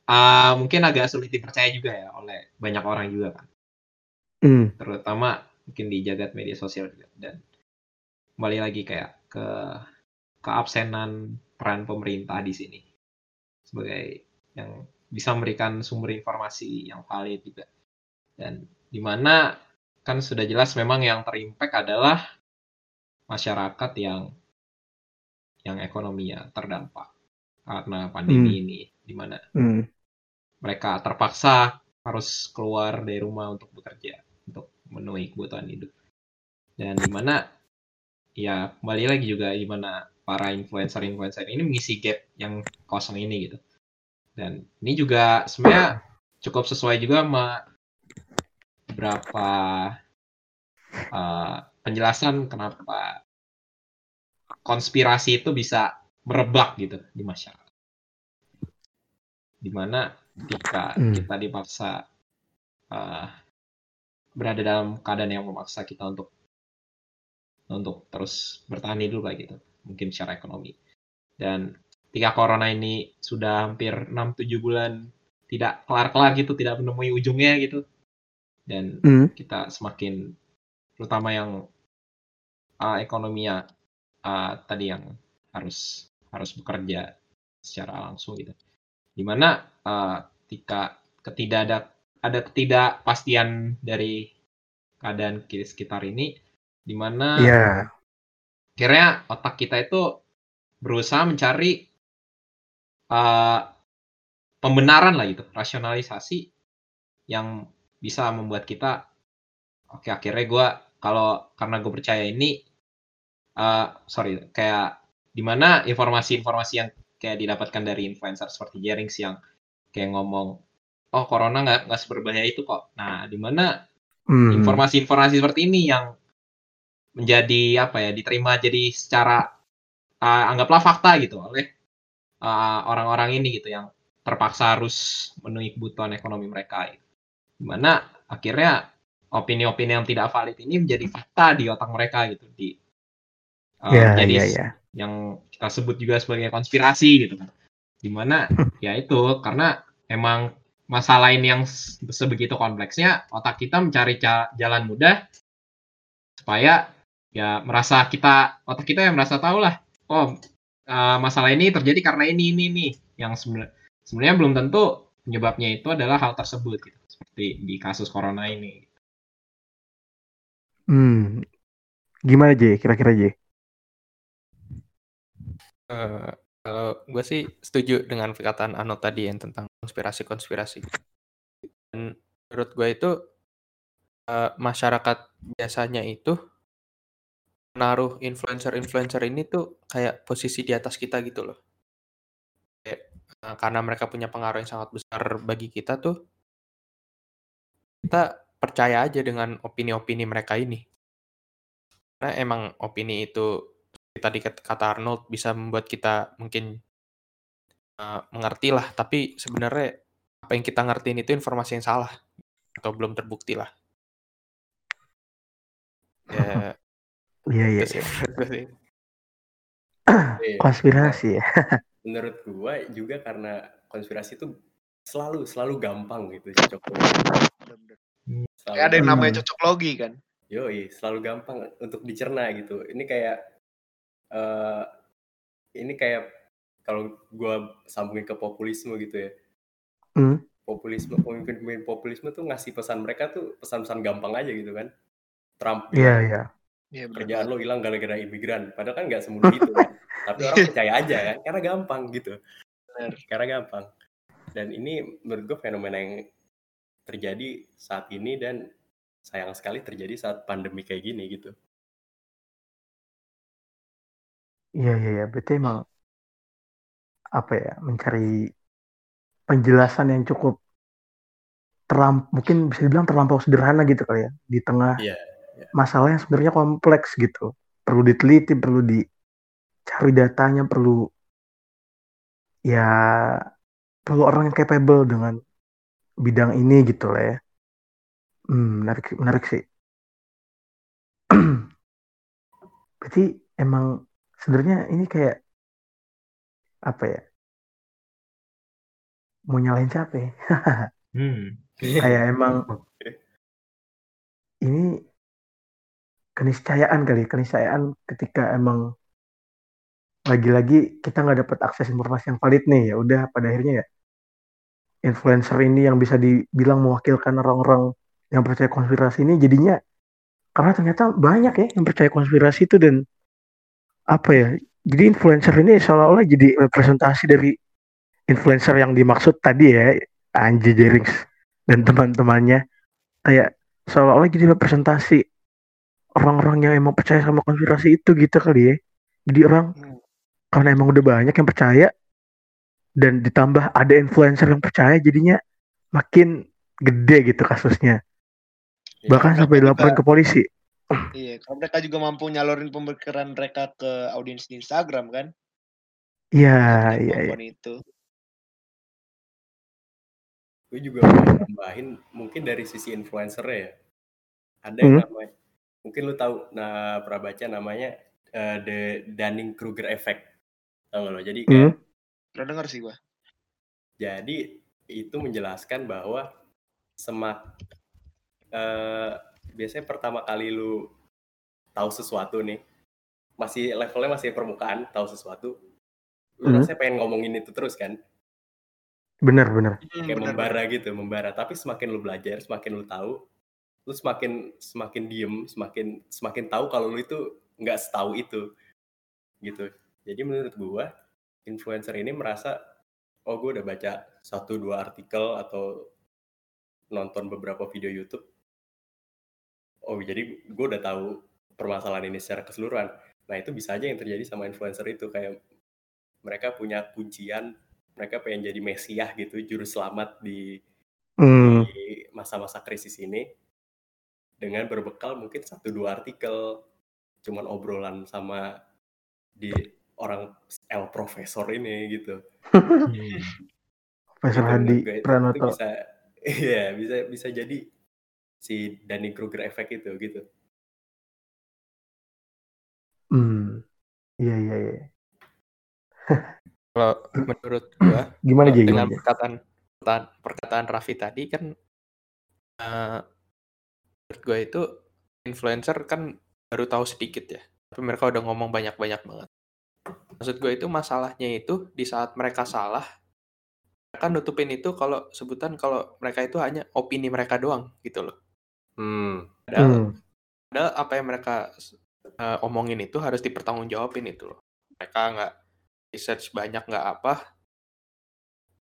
uh, mungkin agak sulit dipercaya juga ya oleh banyak orang juga kan mm. terutama mungkin di jagat media sosial juga dan kembali lagi kayak ke keabsenan peran pemerintah di sini sebagai yang bisa memberikan sumber informasi yang valid juga. Dan di mana kan sudah jelas memang yang terimpact adalah masyarakat yang yang ekonominya terdampak karena pandemi hmm. ini di mana hmm. mereka terpaksa harus keluar dari rumah untuk bekerja untuk memenuhi kebutuhan hidup dan di mana ya kembali lagi juga di mana para influencer-influencer ini mengisi gap yang kosong ini gitu. Dan ini juga sebenarnya cukup sesuai juga sama beberapa uh, penjelasan kenapa konspirasi itu bisa merebak gitu di masyarakat. Di mana ketika hmm. kita dipaksa uh, berada dalam keadaan yang memaksa kita untuk untuk terus bertahan hidup lah gitu mungkin secara ekonomi. Dan ketika corona ini sudah hampir 6-7 bulan tidak kelar-kelar gitu, tidak menemui ujungnya gitu. Dan mm. kita semakin, terutama yang uh, ekonominya uh, tadi yang harus harus bekerja secara langsung gitu. Di mana uh, ketika ketidak ada ada ketidakpastian dari keadaan sekitar ini, di mana yeah akhirnya otak kita itu berusaha mencari uh, pembenaran lah gitu, rasionalisasi yang bisa membuat kita oke okay, akhirnya gue kalau karena gue percaya ini uh, sorry kayak di mana informasi-informasi yang kayak didapatkan dari influencer seperti Jerings yang kayak ngomong oh corona nggak nggak seberbahaya itu kok nah di mana hmm. informasi-informasi seperti ini yang menjadi apa ya diterima jadi secara uh, anggaplah fakta gitu oleh uh, orang-orang ini gitu yang terpaksa harus memenuhi kebutuhan ekonomi mereka gitu. di mana akhirnya opini-opini yang tidak valid ini menjadi fakta di otak mereka gitu di uh, yeah, jadi yeah, yeah. yang kita sebut juga sebagai konspirasi gitu kan di mana ya itu karena emang masalah ini yang sebegitu kompleksnya otak kita mencari jalan mudah supaya ya merasa kita otak kita yang merasa tahu lah oh uh, masalah ini terjadi karena ini ini ini yang sebenarnya sebenarnya belum tentu penyebabnya itu adalah hal tersebut gitu seperti di kasus corona ini. Hmm, gimana J? Kira-kira J? Uh, kalau gue sih setuju dengan perkataan Ano tadi yang tentang konspirasi-konspirasi. Dan menurut gue itu uh, masyarakat biasanya itu naruh influencer-influencer ini tuh kayak posisi di atas kita gitu loh. Kayak, uh, karena mereka punya pengaruh yang sangat besar bagi kita tuh kita percaya aja dengan opini-opini mereka ini. Karena emang opini itu tadi kata Arnold bisa membuat kita mungkin eh, mengerti lah, tapi sebenarnya apa yang kita ngertiin itu informasi yang salah atau belum terbukti lah. Ya, Iya iya. itu sih menurut gue sih. Iya. Konspirasi ya. menurut gua juga karena konspirasi itu selalu selalu gampang gitu cocok logi. Bener-bener. Selalu ada yang namanya cocok logi kan. Yoi, selalu gampang untuk dicerna gitu. Ini kayak eh ini kayak kalau gua sambungin ke populisme gitu ya. Hmm. Populisme, pemimpin-pemimpin populisme tuh ngasih pesan mereka tuh pesan-pesan gampang aja gitu kan. Trump Iya iya. Iya bener kerjaan lo hilang gara-gara imigran. Padahal kan nggak semudah itu kan. Tapi orang percaya aja kan, karena gampang gitu. Bener. Karena gampang. Dan ini menurut gue fenomena yang terjadi saat ini dan sayang sekali terjadi saat pandemi kayak gini gitu. Iya iya iya. Berarti emang apa ya mencari penjelasan yang cukup terlamp mungkin bisa dibilang terlampau sederhana gitu kali ya di tengah Iya. masalah yang sebenarnya kompleks gitu perlu diteliti perlu dicari datanya perlu ya perlu orang yang capable dengan bidang ini gitu lah ya hmm, menarik menarik sih berarti emang sebenarnya ini kayak apa ya mau nyalain siapa ya? Hmm. kayak emang ini keniscayaan kali keniscayaan ketika emang lagi-lagi kita nggak dapat akses informasi yang valid nih ya udah pada akhirnya ya influencer ini yang bisa dibilang mewakilkan orang-orang yang percaya konspirasi ini jadinya karena ternyata banyak ya yang percaya konspirasi itu dan apa ya jadi influencer ini seolah-olah jadi representasi dari influencer yang dimaksud tadi ya Anji Jerings dan teman-temannya kayak seolah-olah jadi representasi orang-orang yang emang percaya sama konspirasi itu gitu kali ya jadi orang Hmm. karena emang udah banyak yang percaya dan ditambah ada influencer yang percaya jadinya makin gede gitu kasusnya Iya. bahkan sampai dilaporin ke polisi Iya, kalau mereka juga mampu nyalurin pemikiran mereka ke audiens di Instagram kan. iya iya iya kemampuan itu. Gue juga mau nambahin mungkin dari sisi influencer ya. Ada yang Hmm. namanya mungkin lu tahu nah pernah baca namanya eh, the Dunning-Kruger effect. Tahu nggak lo? Jadi kayak Hmm. Pernah denger sih gua. Jadi itu menjelaskan bahwa semak eh, biasanya pertama kali lu tahu sesuatu nih, masih levelnya masih permukaan, tahu sesuatu, lu Hmm. rasanya pengen ngomongin itu terus kan, bener bener Hmm, kayak bener, membara gitu, membara. Tapi semakin lu belajar, semakin lu tahu, lu semakin semakin diem, semakin semakin tahu kalau lu itu nggak setahu itu, gitu. Jadi menurut gua influencer ini merasa oh gue udah baca satu dua artikel atau nonton beberapa video YouTube oh jadi gue udah tahu permasalahan ini secara keseluruhan nah itu bisa aja yang terjadi sama influencer itu kayak mereka punya kuncian mereka pengen jadi mesiah gitu juru selamat di, Hmm. di masa-masa krisis ini dengan berbekal mungkin satu dua artikel cuman obrolan sama di orang L profesor ini gitu Hmm. Profesor Hadi Pranoto bisa iya bisa bisa jadi si Danny Kruger effect itu gitu. Hmm. Iya iya iya. Kalau menurut gua gimana Jay dengan perkataan perkataan, perkataan Raffi tadi kan eh, menurut gue itu influencer kan baru tahu sedikit ya tapi mereka udah ngomong banyak-banyak banget. Maksud gue itu masalahnya itu di saat mereka salah mereka nutupin itu kalau sebutan kalau mereka itu hanya opini mereka doang gitu loh hmm. padahal, Hmm. padahal apa yang mereka eh, omongin itu harus dipertanggungjawabin itu loh mereka nggak research banyak nggak apa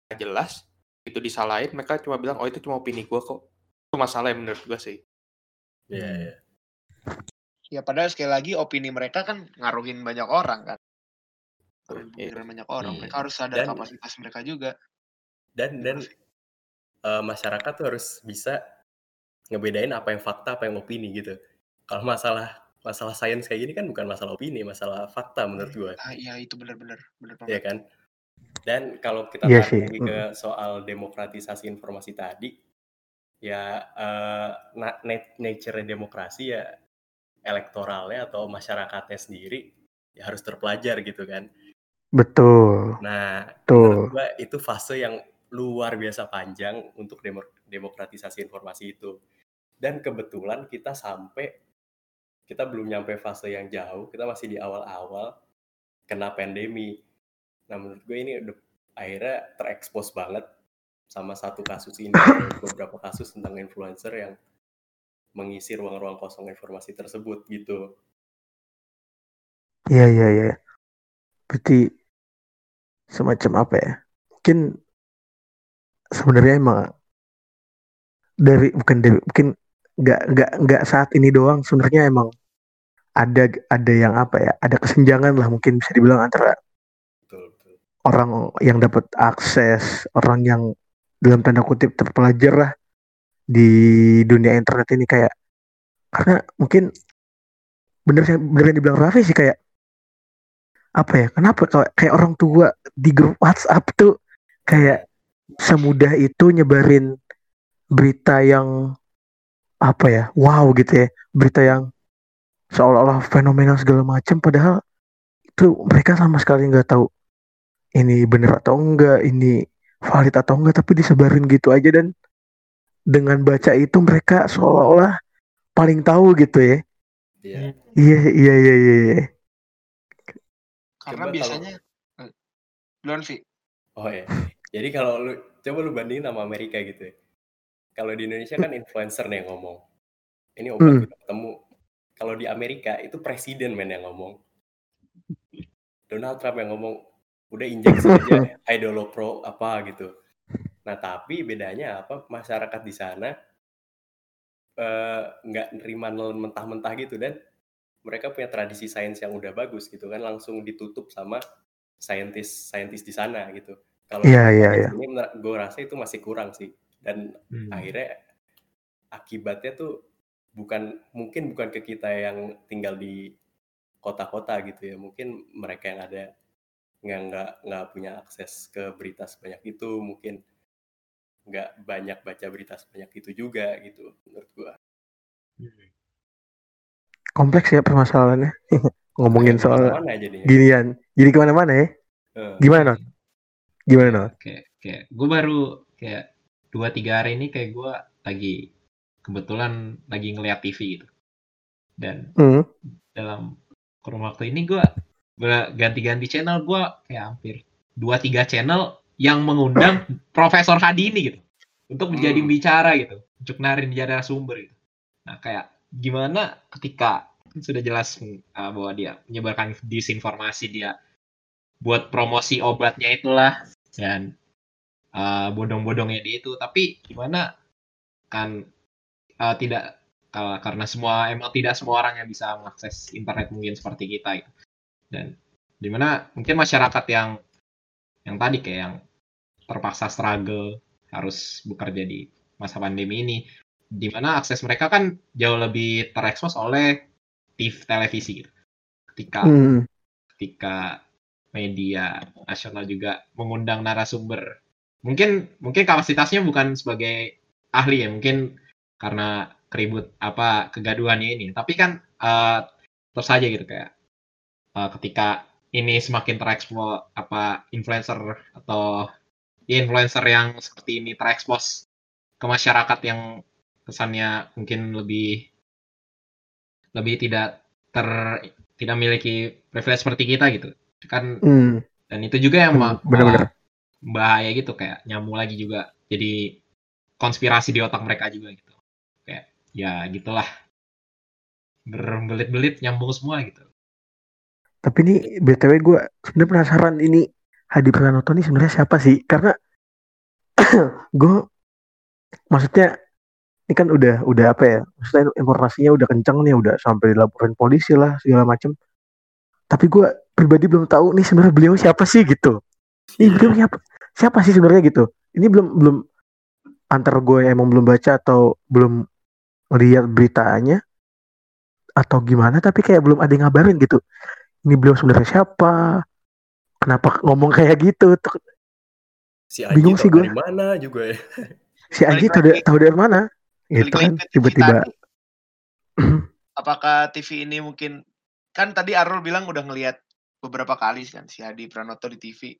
nggak jelas itu disalahin mereka cuma bilang oh itu cuma opini gue kok itu masalah yang menurut gue sih Iya, iya. Ya padahal sekali lagi opini mereka kan ngaruhin banyak orang kan. Ngaruhin Iya. pemikiran banyak orang. Iya. Mereka harus sadar Dan- kapasitas mereka juga. dan dan eh, masyarakat tuh harus bisa ngebedain apa yang fakta apa yang opini gitu kalau masalah masalah sains kayak gini kan bukan masalah opini masalah fakta menurut gua Ah, iya itu benar-benar benar ya banget. kan Dan kalau kita Iya tarik sih, lagi ke soal demokratisasi informasi tadi, ya eh, na- na- nature demokrasi ya elektoralnya atau masyarakatnya sendiri ya harus terpelajar gitu kan. Betul. Nah, menurut gua itu fase yang luar biasa panjang untuk demo- demokratisasi informasi itu. Dan kebetulan kita sampai kita belum nyampe fase yang jauh, kita masih di awal-awal kena pandemi. Nah, menurut gue ini udah akhirnya terekspos banget sama satu kasus ini, beberapa kasus tentang influencer yang mengisi ruang-ruang kosong informasi tersebut gitu. Iya iya iya. Berarti semacam apa ya? Mungkin sebenarnya emang dari bukan dari mungkin nggak nggak nggak saat ini doang sebenarnya emang ada ada yang apa ya? Ada kesenjangan lah mungkin bisa dibilang antara Betul, betul. orang yang dapat akses, orang yang dalam tanda kutip terpelajar lah di dunia internet ini kayak karena mungkin bener sih bener yang dibilang Raffi sih kayak apa ya kenapa kayak, kayak orang tua di grup WhatsApp tuh kayak semudah itu nyebarin berita yang apa ya wow gitu ya berita yang seolah-olah fenomenal segala macam padahal itu mereka sama sekali nggak tahu ini bener atau enggak ini valid atau enggak tapi disebarin gitu aja dan dengan baca itu mereka seolah-olah paling tahu gitu ya Iya. iya iya iya iya iya. Karena Coba biasanya eh, duluan Vi. Oh ya. Jadi kalau lu coba lu bandingin sama Amerika gitu ya. Kalau di Indonesia kan influencer nih yang ngomong. Ini obat Hmm. udah ketemu. Kalau di Amerika itu presiden men yang ngomong. Donald Trump yang ngomong udah injeksi aja Idolopro apa gitu. Nah tapi bedanya apa masyarakat di sana eh, nggak nerima nelen mentah-mentah gitu dan mereka punya tradisi sains yang udah bagus gitu kan langsung ditutup sama saintis saintis di sana gitu. Kalau Iya, iya, iya. ini gue rasa itu masih kurang sih dan Hmm. akhirnya akibatnya tuh bukan mungkin bukan ke kita yang tinggal di kota-kota gitu ya. Mungkin mereka yang ada nggak nggak nggak punya akses ke berita sebanyak itu mungkin nggak banyak baca berita sebanyak itu juga gitu menurut gua. Kompleks ya permasalahannya. Ngomongin soal ginian. Jadi ke mana-mana ya? Eh, gimana non gimana non kayak kayak gue baru kayak dua tiga hari ini kayak gue lagi kebetulan lagi ngeliat TV gitu. Dan hmm. dalam kurun waktu ini gue ganti-ganti channel gue kayak hampir dua tiga channel yang mengundang Profesor Hadini gitu. Untuk menjadi Hmm. bicara gitu. Untuk narin jadi sumber gitu. Nah kayak gimana ketika sudah jelas uh, bahwa dia menyebarkan disinformasi dia buat promosi obatnya itulah. Dan uh, bodong-bodongnya dia itu tapi gimana kan uh, tidak uh, karena semua emang tidak semua orang yang bisa mengakses internet mungkin seperti kita gitu. dan di mana mungkin masyarakat yang yang tadi kayak yang terpaksa struggle harus bekerja di masa pandemi ini di mana akses mereka kan jauh lebih terekspos oleh TV televisi gitu ketika Hmm. ketika media nasional juga mengundang narasumber mungkin mungkin kapasitasnya bukan sebagai ahli ya mungkin karena keribut apa kegaduhannya ini tapi kan eh, terus saja gitu kayak eh, ketika ini semakin terekspos apa influencer atau ya, influencer yang seperti ini terekspos ke masyarakat yang kesannya mungkin lebih lebih tidak ter tidak memiliki privilege seperti kita gitu kan Hmm. dan itu juga yang bener-bener. malah bahaya gitu kayak nyambung lagi juga. Jadi konspirasi di otak mereka juga gitu. Kayak ya gitulah. Berbelit-belit nyambung semua gitu. Tapi ini btw gue sebenarnya penasaran ini Hadi Pranoto ini sebenarnya siapa sih? Karena gue maksudnya ini kan udah udah apa ya maksudnya informasinya udah kencang nih udah sampai dilaporin polisi lah segala macem. Tapi gue pribadi belum tahu nih sebenarnya beliau siapa sih gitu ini beliau siapa siapa sih sebenarnya gitu? Ini belum belum antar gue emang belum baca atau belum lihat beritanya atau gimana tapi kayak belum ada yang ngabarin gitu. Ini beliau sebenarnya siapa? Kenapa ngomong kayak gitu? Tuh, Si Anji Bingung sih gua. dari mana juga ya. si Anji Balik tahu dari, tahu dari mana? Gitu kan tiba-tiba. tadi. Apakah TV ini mungkin kan tadi Arul bilang udah ngelihat beberapa kali kan si Hadi Pranoto di TV.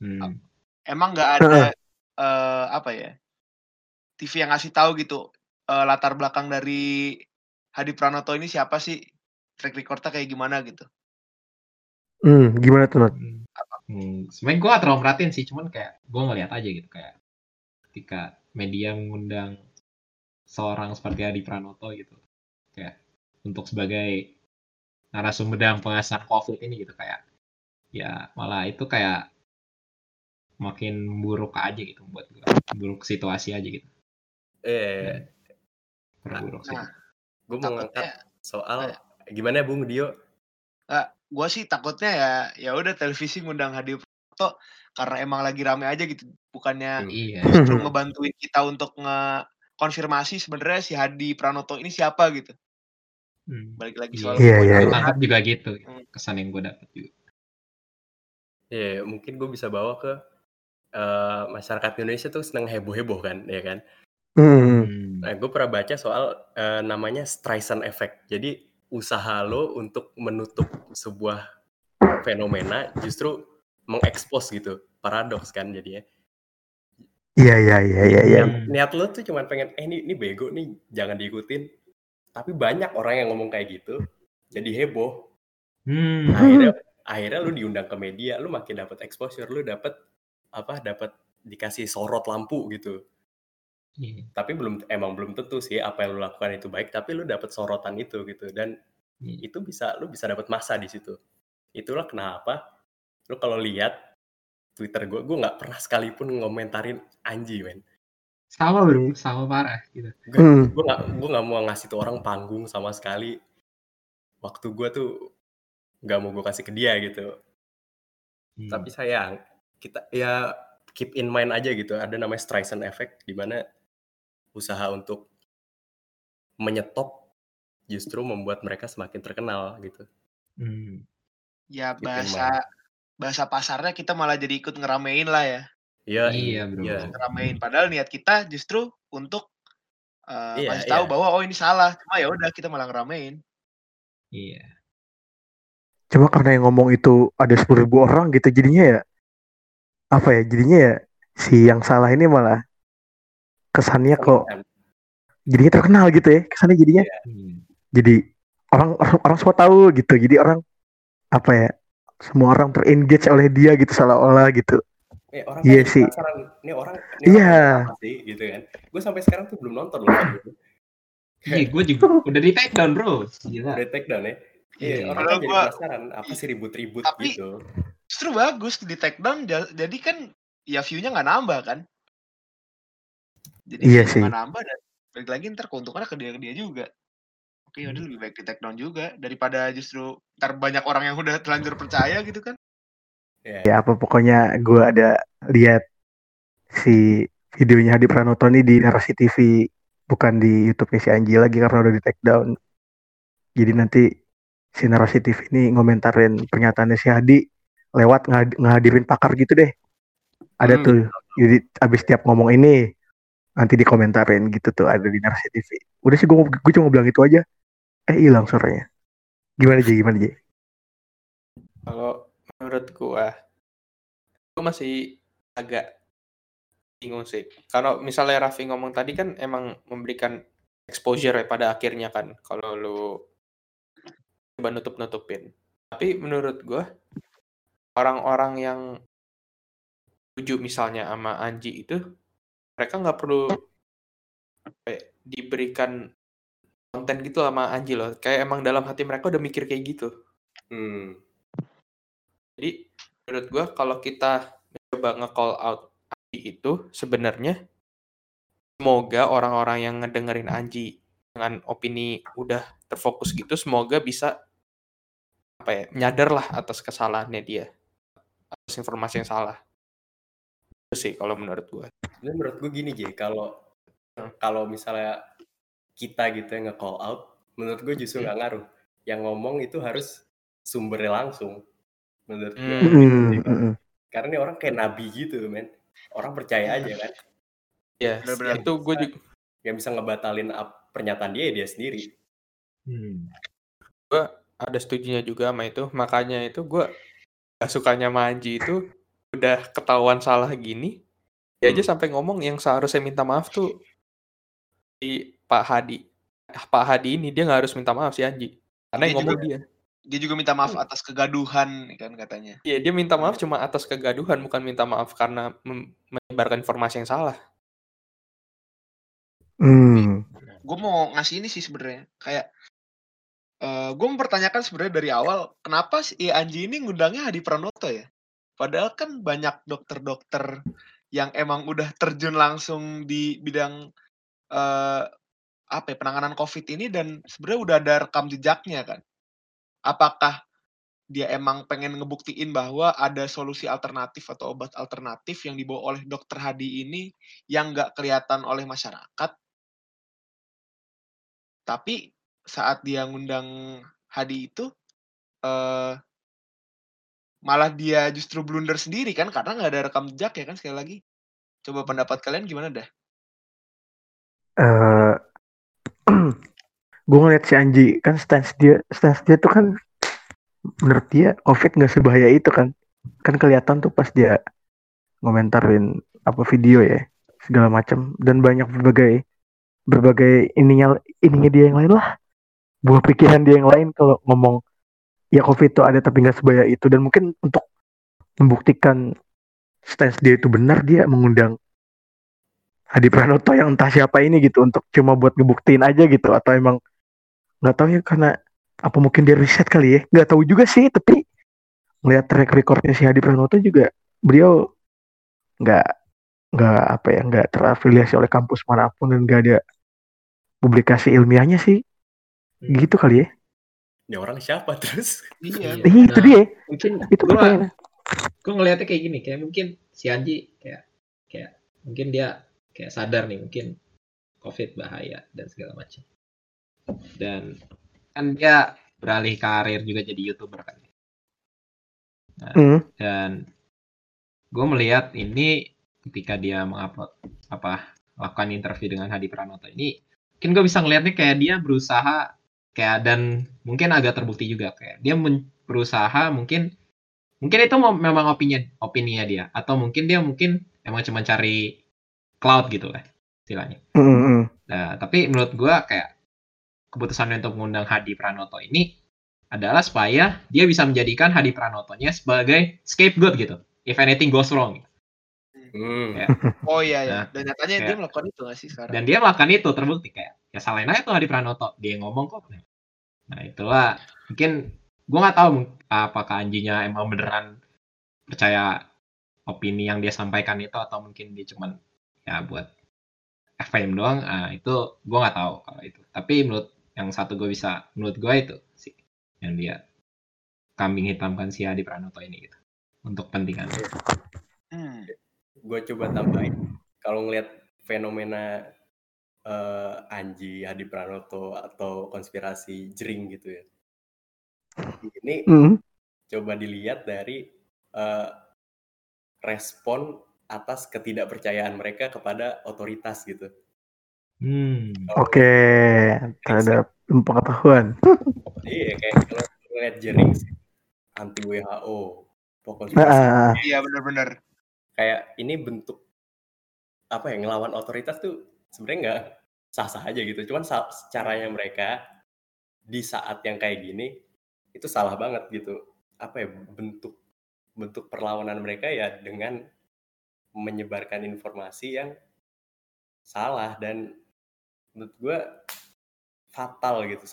Hmm. Emang nggak ada eh, apa ya TV yang ngasih tahu gitu eh, latar belakang dari Hadi Pranoto ini siapa sih track recordnya kayak gimana gitu. hmm, gimana tuh Nat? Hmm. Hmm, sebenarnya gue gak terlalu merhatiin sih, cuman kayak gue ngeliat aja gitu kayak ketika media mengundang seorang seperti Adi Pranoto gitu, kayak untuk sebagai narasumber dalam pengasahan COVID ini gitu kayak ya malah itu kayak makin buruk aja gitu buat gue, buruk situasi aja gitu, Eh, buruk sih. Nah, gue mau ngangkat soal gimana Bung Dio? gue sih takutnya ya ya udah televisi ngundang Hadi Pranoto karena emang lagi rame aja gitu bukannya Iya. justru ngebantuin kita untuk ngekonfirmasi sebenarnya si Hadi Pranoto ini siapa gitu Hmm. balik lagi Iya, soal Iya, iya, gue iya. tangkap juga gitu Hmm. kesan yang gue dapet juga. Ya mungkin gue bisa bawa ke eh, masyarakat Indonesia tuh seneng heboh-heboh kan, ya kan? Hmm, Hmm. Nah, gue pernah baca soal eh, namanya Streisand Effect. Jadi usaha lo untuk menutup sebuah fenomena justru mengekspos gitu, paradoks kan jadinya. iya iya iya iya iya Niat, niat lo tuh cuman pengen, eh ini, ini bego nih, jangan diikutin. Tapi banyak orang yang ngomong kayak gitu, jadi heboh. Hmm. Akhirnya, akhirnya lu diundang ke media, lu makin dapat exposure, lu dapat apa? Dapat dikasih sorot lampu gitu. Iya. Tapi belum emang belum tentu sih apa yang lu lakukan itu baik, tapi lu dapat sorotan itu gitu dan Iya. itu bisa lu bisa dapat masa di situ. Itulah kenapa lu kalau lihat Twitter gue, gue nggak pernah sekalipun ngomentarin Anji, men. Sama bro, sama parah gitu. Hmm. Gue nggak gue nggak mau ngasih tuh orang panggung sama sekali. Waktu gue tuh nggak mau gue kasih ke dia gitu. Hmm. Tapi sayang, kita ya keep in mind aja gitu. Ada namanya Streisand Effect di mana usaha untuk menyetop justru membuat mereka semakin terkenal gitu. Hmm. ya Keep in bahasa bahasa pasarnya kita malah jadi ikut ngeramein lah ya Iya, Iya, bro. Iya. ngeramein padahal niat kita justru untuk eh, Iya, tahu iya. bahwa oh ini salah cuma ya udah kita malah ngeramein Iya. cuma karena yang ngomong itu ada sepuluh ribu orang gitu jadinya ya apa ya jadinya ya si yang salah ini malah kesannya kok jadinya terkenal gitu ya kesannya jadinya Hmm. jadi orang orang orang semua tahu gitu jadi orang apa ya semua orang terengage oleh dia gitu seolah-olah gitu Eh, orang Iya sih. ini orang ini Iya. orang sih gitu kan. Gue sampai sekarang tuh belum nonton loh. Iya, gue juga udah di take down bro. Gila. Udah take down ya. Iya, Iya. orang kan jadi gua- penasaran apa sih ribut-ribut Tapi- gitu. Justru bagus di take down ja- jadi kan ya view-nya nggak nambah kan jadi Iya sih. nggak nambah dan balik lagi ntar keuntungannya ke dia ke dia juga oke Hmm. yaudah lebih baik di take down juga daripada justru ntar banyak orang yang udah terlanjur percaya gitu kan Ya. ya apa pokoknya gue ada lihat si videonya Hadi Pranoto ini di narasi TV bukan di YouTube si Anji lagi karena udah di take down jadi nanti si narasi TV ini ngomentarin pernyataannya si Hadi lewat ngad- ngehadirin pakar gitu deh ada Hmm. tuh jadi abis tiap ngomong ini nanti dikomentarin gitu tuh ada di narasi TV udah sih gue gue cuma bilang itu aja eh hilang suaranya gimana Ji gimana Ji Kalau menurut gua, gua masih agak bingung sih. Kalau misalnya Raffi ngomong tadi kan emang memberikan exposure ya pada akhirnya kan, kalau lu coba nutup-nutupin. Tapi menurut gua, orang-orang yang setuju misalnya sama Anji itu, mereka nggak perlu ya, diberikan konten gitu sama Anji loh. Kayak emang dalam hati mereka udah mikir kayak gitu. Hmm. Jadi menurut gua kalau kita coba nge-call out Anji itu sebenarnya semoga orang-orang yang ngedengerin Anji dengan opini udah terfokus gitu semoga bisa apa ya nyadar lah atas kesalahannya dia atas informasi yang salah itu sih kalau menurut gua Sebenarnya menurut gue gini J, kalau kalau misalnya kita gitu yang nge-call out, menurut gue justru nggak ngaruh. Yang ngomong itu harus sumbernya langsung. menurut gue. Hmm. Mm, mm, Karena ini orang kayak nabi gitu, men. Orang percaya aja kan. Ya, Benar-benar. itu gue juga Yang bisa ngebatalin pernyataan dia ya dia sendiri. Hmm. gue ada setujunya juga sama itu. Makanya itu gue gak sukanya Manji itu udah ketahuan salah gini. Dia aja Hmm. sampai ngomong yang seharusnya minta maaf tuh di Pak Hadi. Ah, Pak Hadi ini dia nggak harus minta maaf si Anji. Karena Dia yang ngomong juga- dia. Dia juga minta maaf atas kegaduhan kan katanya. Iya, dia minta maaf cuma atas kegaduhan, bukan minta maaf karena menyebarkan informasi yang salah. mm. Gue mau ngasih ini sih sebenarnya kayak eh gue mempertanyakan sebenarnya dari awal kenapa si Anji ini ngundangnya Hadi Pranoto ya? Padahal kan banyak dokter-dokter yang emang udah terjun langsung di bidang eh apa ya, penanganan COVID ini dan sebenarnya udah ada rekam jejaknya kan. Apakah dia emang pengen ngebuktiin bahwa ada solusi alternatif atau obat alternatif yang dibawa oleh dokter Hadi ini yang nggak kelihatan oleh masyarakat tapi saat dia ngundang Hadi itu eh malah dia justru blunder sendiri kan karena nggak ada rekam jejak ya kan sekali lagi. Coba pendapat kalian gimana dah? Eh gue ngeliat si Anji kan stance dia stance dia tuh kan menurut dia covid nggak sebahaya itu kan. Kan kelihatan tuh pas dia ngomentarin apa video ya segala macam. Dan banyak berbagai berbagai ininya ininya dia yang lain lah buah pikiran dia yang lain kalau ngomong ya covid itu ada tapi nggak sebahaya itu. Dan mungkin untuk membuktikan stance dia itu benar dia mengundang Hadi Pranoto yang entah siapa ini gitu untuk cuma buat ngebuktiin aja gitu. Atau emang nggak tahu ya karena apa mungkin dia riset kali ya? Nggak tahu juga sih tapi melihat track recordnya si Hadi Pranoto juga beliau nggak nggak apa ya nggak terafiliasi oleh kampus mana pun dan nggak ada publikasi ilmiahnya sih gitu kali ya. Ini orang siapa terus? iya. Iya. Ih, itu Nah, dia. Mungkin itu gua gue ngelihatnya kayak gini kayak mungkin si Anji kayak kayak mungkin dia kayak sadar nih mungkin covid bahaya dan segala macam. Dan kan dia beralih karir juga jadi youtuber kan. Hmm. dan gue melihat ini ketika dia mengupload apa lakukan interview dengan Hadi Pranoto ini mungkin gue bisa ngelihatnya kayak dia berusaha kayak dan mungkin agak terbukti juga kayak dia men- berusaha mungkin mungkin itu mem- memang opini opininya dia atau mungkin dia mungkin emang cuma cari cloud gitu lah istilahnya hmm. Nah, tapi menurut gua kayak keputusan untuk mengundang Hadi Pranoto ini adalah supaya dia bisa menjadikan Hadi Pranotonya sebagai scapegoat gitu. If anything goes wrong. Hmm. Ya. oh iya ya Nah, dan nyatanya dia kayak- melakukan itu nggak sih sekarang Dan dia melakukan itu terbukti kayak ya salahin aja tuh Hadi Pranoto. Dia yang ngomong kok. Nah, itulah mungkin gua nggak tahu apakah anjinya emang beneran percaya opini yang dia sampaikan itu atau mungkin dia cuman ya buat fame doang ah, itu gua nggak tahu kalau itu tapi menurut yang satu gue bisa menurut gue itu sih yang dia kambing hitamkan si Adi Pranoto ini gitu untuk kepentingan Hmm. Gue coba tambahin. Kalau ngelihat fenomena eh, Anji, Hadi Pranoto atau konspirasi jering gitu ya. Ini Hmm. coba dilihat dari eh, respon atas ketidakpercayaan mereka kepada otoritas gitu. hmm. Oke terhadap ilmu pengetahuan Iya kayak kalau ngeliat jering sih, anti WHO, pokoknya nah, iya benar-benar kayak ini bentuk apa ya ngelawan otoritas tuh sebenarnya nggak sah-sah aja gitu. Cuman caranya mereka di saat yang kayak gini itu salah banget gitu. Apa ya bentuk bentuk perlawanan mereka ya dengan menyebarkan informasi yang salah dan menurut gue fatal gitu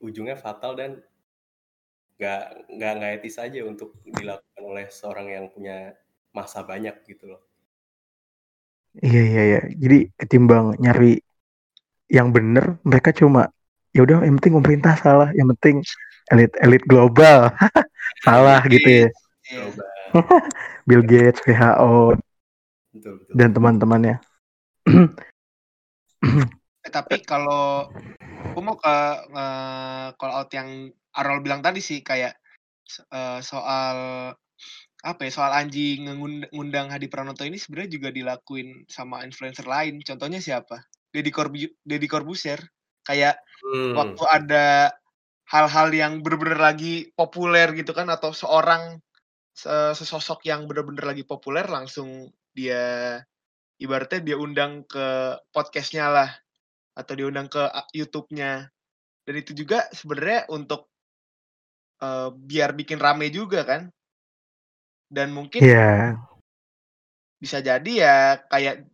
ujungnya fatal dan nggak nggak nggak etis aja untuk dilakukan oleh seorang yang punya masa banyak gitu loh iya iya iya jadi ketimbang nyari yang bener mereka cuma ya udah yang penting pemerintah salah yang penting elit elit global salah gitu ya Iya. Bill Gates WHO betul betul dan teman-temannya Eh, tapi kalau aku mau ke nge- call out yang Arol bilang tadi sih kayak eh, soal apa ya soal Anji ngund- ngundang Hadi Pranoto ini sebenarnya juga dilakuin sama influencer lain. Contohnya siapa? Deddy Corbu Deddy Corbuzier. Kayak Hmm. waktu ada hal-hal yang bener-bener lagi populer gitu kan atau seorang se- sesosok yang bener-bener lagi populer langsung dia ibaratnya dia undang ke podcastnya lah atau diundang ke YouTube-nya dan itu juga sebenarnya untuk eh, biar bikin rame juga kan dan mungkin Iya. bisa jadi ya kayak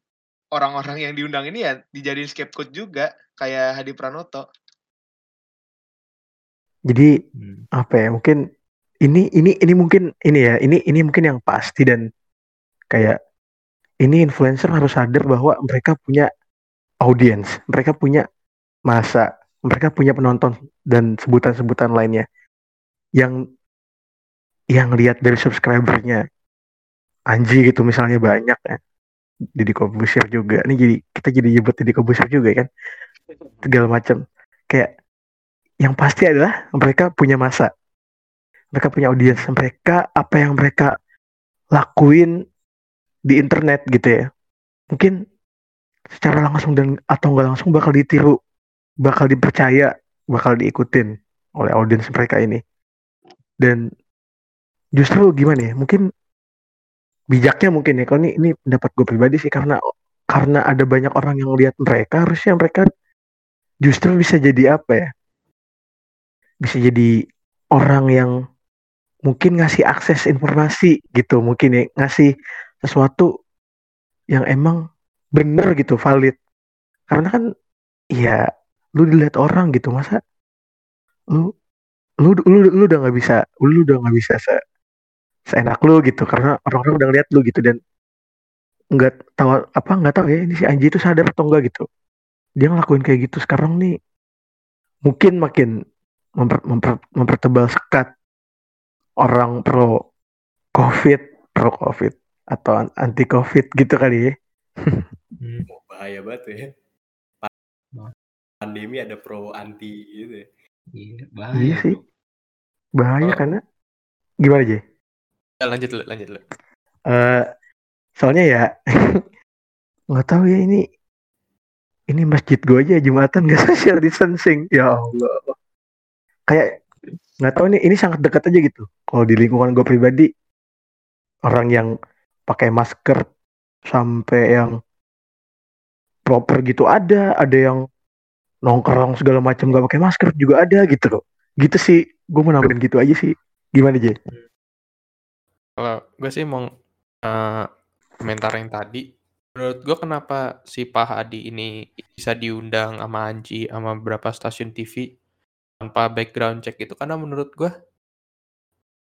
orang-orang yang diundang ini ya dijadiin scapegoat juga kayak Hadi Pranoto. Jadi Hmm. apa ya mungkin ini ini ini mungkin ini ya ini ini mungkin yang pasti dan kayak ini influencer harus sadar bahwa mereka punya audiens mereka punya masa mereka punya penonton dan sebutan-sebutan lainnya yang yang lihat dari subscribernya. Anji gitu misalnya banyak ya Didi Corbuzier juga. Ini jadi kita jadi nyebut Didi Corbuzier juga kan? Segala macam. Kayak yang pasti adalah mereka punya masa. Mereka punya audiens. Mereka apa yang mereka lakuin di internet gitu ya. Mungkin secara langsung dan atau nggak langsung bakal ditiru bakal dipercaya bakal diikutin oleh audiens mereka ini. Dan justru gimana ya? Mungkin bijaknya mungkin ya kalau ini ini pendapat gue pribadi sih karena karena ada banyak orang yang lihat mereka harusnya mereka justru bisa jadi apa ya? Bisa jadi orang yang mungkin ngasih akses informasi gitu mungkin ya ngasih sesuatu yang emang bener gitu valid. Karena kan ya lu dilihat orang gitu masa lu lu lu lu udah nggak bisa lu udah nggak bisa se seenak lu gitu karena orang-orang udah ngeliat lu gitu dan nggak tahu apa nggak tahu ya ini si Anji itu sadar atau enggak gitu dia ngelakuin kayak gitu sekarang nih mungkin makin memper, memper- mempertebal sekat orang pro covid pro covid atau an- anti covid gitu kali ya Hmm. Bahaya banget ya. Pandemi ada pro anti gitu ya. Iya, bahaya. Iya sih. bahaya Oh. karena gimana aja Ya, lanjut dulu, lanjut dulu. Eh, soalnya ya nggak tahu ya ini ini masjid gue aja jumatan gak social distancing. Ya Allah. Kayak nggak tahu ini ini sangat dekat aja gitu. Kalau di lingkungan gue pribadi orang yang pakai masker sampai yang proper gitu ada ada yang nongkrong segala macam gak pakai masker juga ada gitu loh. Gitu sih gue mau nambahin gitu aja sih. Gimana Jay? Kalau gue sih mau eh, komentar yang tadi, menurut gue kenapa si Pak Hadi ini bisa diundang sama Anji sama beberapa stasiun TV tanpa background check itu karena menurut gue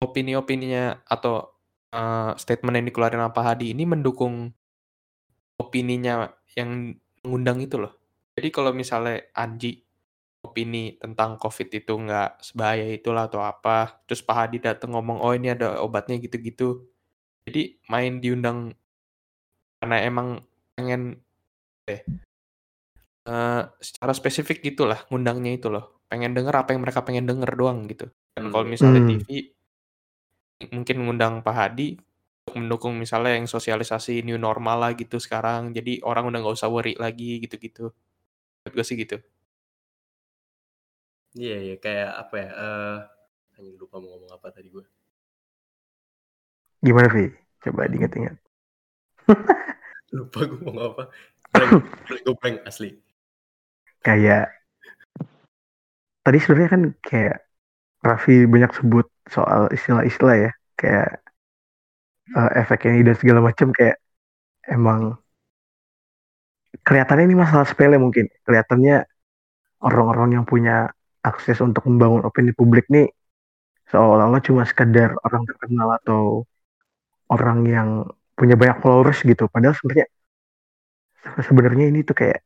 opini-opininya atau eh, statement yang dikeluarin sama Pak Hadi ini mendukung opininya yang mengundang itu loh. Jadi kalau misalnya Anji opini tentang COVID itu nggak sebahaya itulah atau apa, terus Pak Hadi datang ngomong, oh ini ada obatnya gitu-gitu. Jadi main diundang karena emang pengen eh eh, secara spesifik gitulah ngundangnya itu loh. Pengen denger apa yang mereka pengen denger doang gitu. Dan kalau Hmm. misalnya Hmm. TV mungkin ngundang Pak Hadi untuk mendukung misalnya yang sosialisasi new normal lah gitu sekarang. Jadi orang udah nggak usah worry lagi gitu-gitu. Gue sih gitu. Iya, iya kayak apa ya? Eh, anjing lupa mau ngomong apa tadi gue. gimana Vi? coba diingat-ingat Lupa gue mau ngomong apa. Gue blank asli. kayak tadi sebenarnya kan kayak Raffi banyak sebut soal istilah-istilah ya kayak eh, efek ini dan segala macam kayak emang kelihatannya ini masalah sepele mungkin kelihatannya orang-orang yang punya akses untuk membangun opini publik nih seolah-olah cuma sekedar orang terkenal atau orang yang punya banyak followers gitu. Padahal sebenarnya sebenarnya ini tuh kayak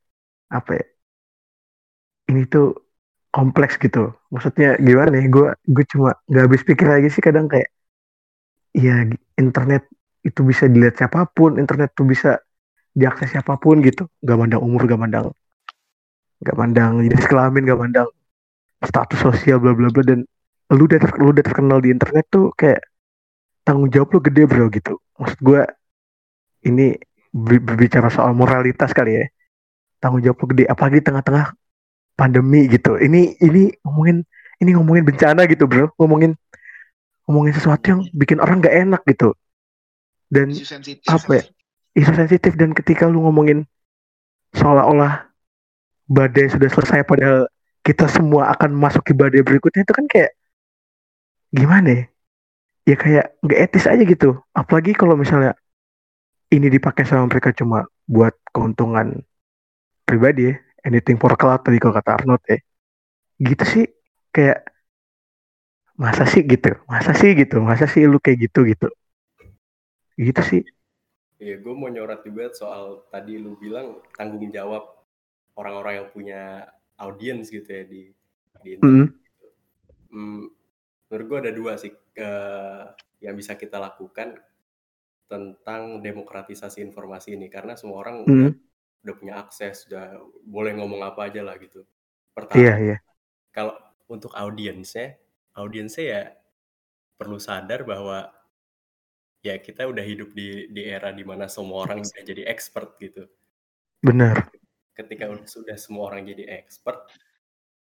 apa ya ini tuh kompleks gitu. Maksudnya gimana ya gue gue cuma nggak habis pikir lagi sih kadang kayak ya internet itu bisa dilihat siapa pun internet tuh bisa diakses siapa pun gitu. Gak mandang umur gak mandang gak mandang jenis kelamin gak mandang status sosial bla bla bla dan lu udah ter- lu udah terkenal di internet tuh kayak tanggung jawab lu gede bro gitu. Maksud gue ini ber- berbicara soal moralitas kali ya. Tanggung jawab lu gede apalagi di tengah-tengah pandemi gitu. Ini ini ngomongin ini ngomongin bencana gitu bro. Ngomongin ngomongin sesuatu yang bikin orang gak enak gitu. Dan apa ya? Isu sensitif dan ketika lu ngomongin seolah-olah badai sudah selesai padahal kita semua akan masuk ke badai berikutnya itu kan kayak gimana ya? Ya kayak nggak etis aja gitu. Apalagi kalau misalnya ini dipakai sama mereka cuma buat keuntungan pribadi ya. Anything for cloud tadi kalau kata Arnold ya. Gitu sih kayak masa sih gitu? Masa sih gitu? Masa sih lu kayak gitu gitu? Gitu sih. Iya, gue mau nyorot juga soal tadi lu bilang tanggung jawab orang-orang yang punya audiens gitu ya di di internet. Mm, Hmm, menurut gue ada dua sih eh, yang bisa kita lakukan tentang demokratisasi informasi ini karena semua orang udah, mm, udah punya akses, udah boleh ngomong apa aja lah gitu. Pertama, iya iya kalau untuk audiensnya, audiensnya ya perlu sadar bahwa ya kita udah hidup di di era di mana semua orang bisa jadi expert gitu. benar Ketika udah- sudah semua orang jadi expert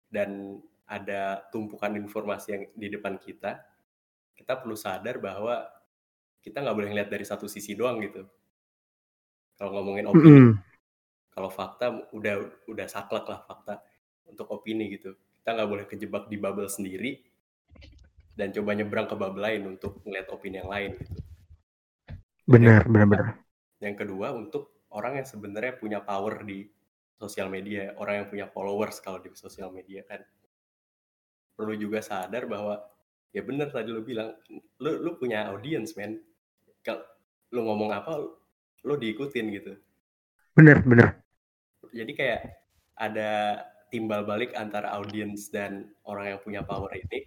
dan ada tumpukan informasi yang di depan kita, kita perlu sadar bahwa kita nggak boleh ngeliat dari satu sisi doang gitu. Kalau ngomongin opini, Mm-mm. kalau fakta udah udah saklek lah fakta untuk opini gitu. Kita nggak boleh kejebak di bubble sendiri dan coba nyebrang ke bubble lain untuk ngeliat opini yang lain gitu. benar benar benar Yang kedua untuk orang yang sebenarnya punya power di sosial media, orang yang punya followers kalau di sosial media kan perlu juga sadar bahwa ya bener tadi lu bilang lu lu punya audience man. Kalau lu ngomong apa lu diikutin gitu. benar benar Jadi kayak ada timbal balik antara audience dan orang yang punya power ini.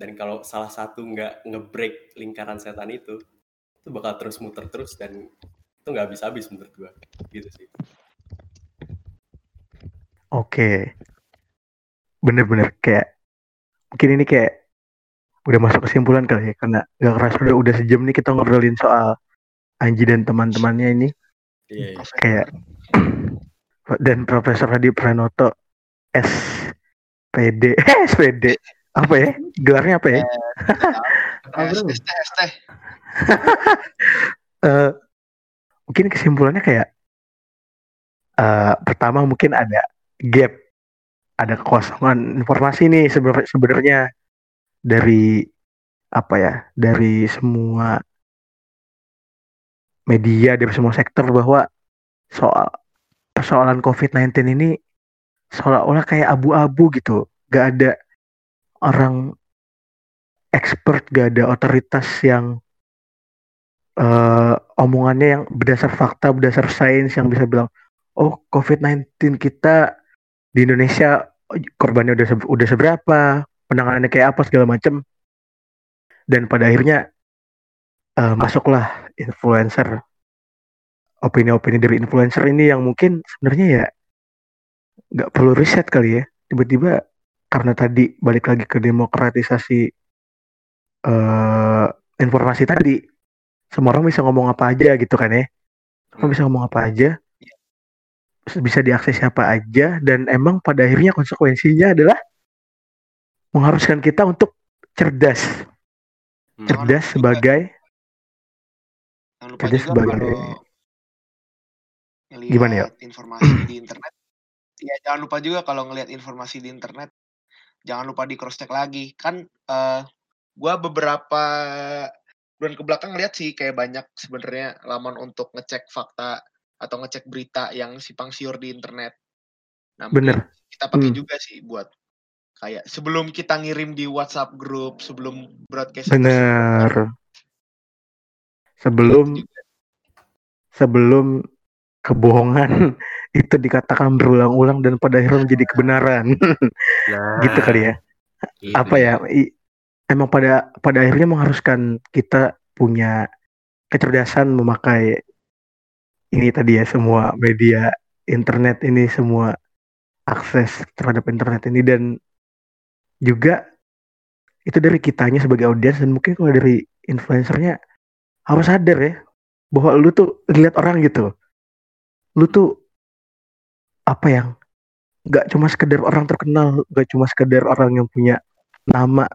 Dan kalau salah satu nggak ngebreak lingkaran setan itu, itu bakal terus muter terus dan itu nggak habis-habis menurut gua. Gitu sih. Oke. Bener-bener kayak mungkin ini kayak udah masuk kesimpulan kali ya karena gak keras udah udah sejam nih kita ngobrolin soal Anji dan teman-temannya ini. Iya, iya. kayak dan Profesor Hadi Pranoto SPD eh SPD apa ya? Gelarnya apa ya? Eh, ST Eh, mungkin kesimpulannya kayak eh pertama mungkin ada gap. Ada kekosongan informasi nih sebenarnya dari apa ya dari semua media dari semua sektor bahwa soal persoalan COVID-19 ini seolah-olah kayak abu-abu gitu. Gak ada orang expert gak ada otoritas yang eh, omongannya yang berdasar fakta, berdasar sains yang bisa bilang, oh COVID-19 kita di Indonesia korbannya udah udah seberapa, penanganannya kayak apa segala macam. Dan pada akhirnya eh, masuklah influencer, opini-opini dari influencer ini yang mungkin sebenarnya ya nggak perlu riset kali ya. Tiba-tiba karena tadi balik lagi ke demokratisasi eh, informasi tadi, semua orang bisa ngomong apa aja gitu kan ya semua bisa ngomong apa aja bisa diakses siapa aja dan emang pada akhirnya konsekuensinya adalah mengharuskan kita untuk cerdas Hmm. cerdas sebagai juga sebagai- Gimana ya? informasi di internet. Ya jangan lupa juga kalau ngelihat informasi di internet, jangan lupa di cross check lagi. Kan eh gua beberapa bulan ke belakang lihat sih kayak banyak sebenarnya laman untuk ngecek fakta atau ngecek berita yang simpang siur di internet. Nah, bener kita pakai Hmm. juga sih buat kayak sebelum kita ngirim di WhatsApp grup, sebelum broadcast bener sebelum sebelum kebohongan itu dikatakan berulang-ulang dan pada akhirnya menjadi kebenaran Nah, gitu kali ya Gitu. apa ya i- emang pada pada akhirnya mengharuskan kita punya kecerdasan memakai ini tadi ya semua media internet ini semua akses terhadap internet ini. Dan juga itu dari kitanya sebagai audiens dan mungkin kalau dari influencernya harus sadar ya bahwa lu tuh lihat orang gitu. Lu tuh apa yang nggak cuma sekedar orang terkenal nggak cuma sekedar orang yang punya nama.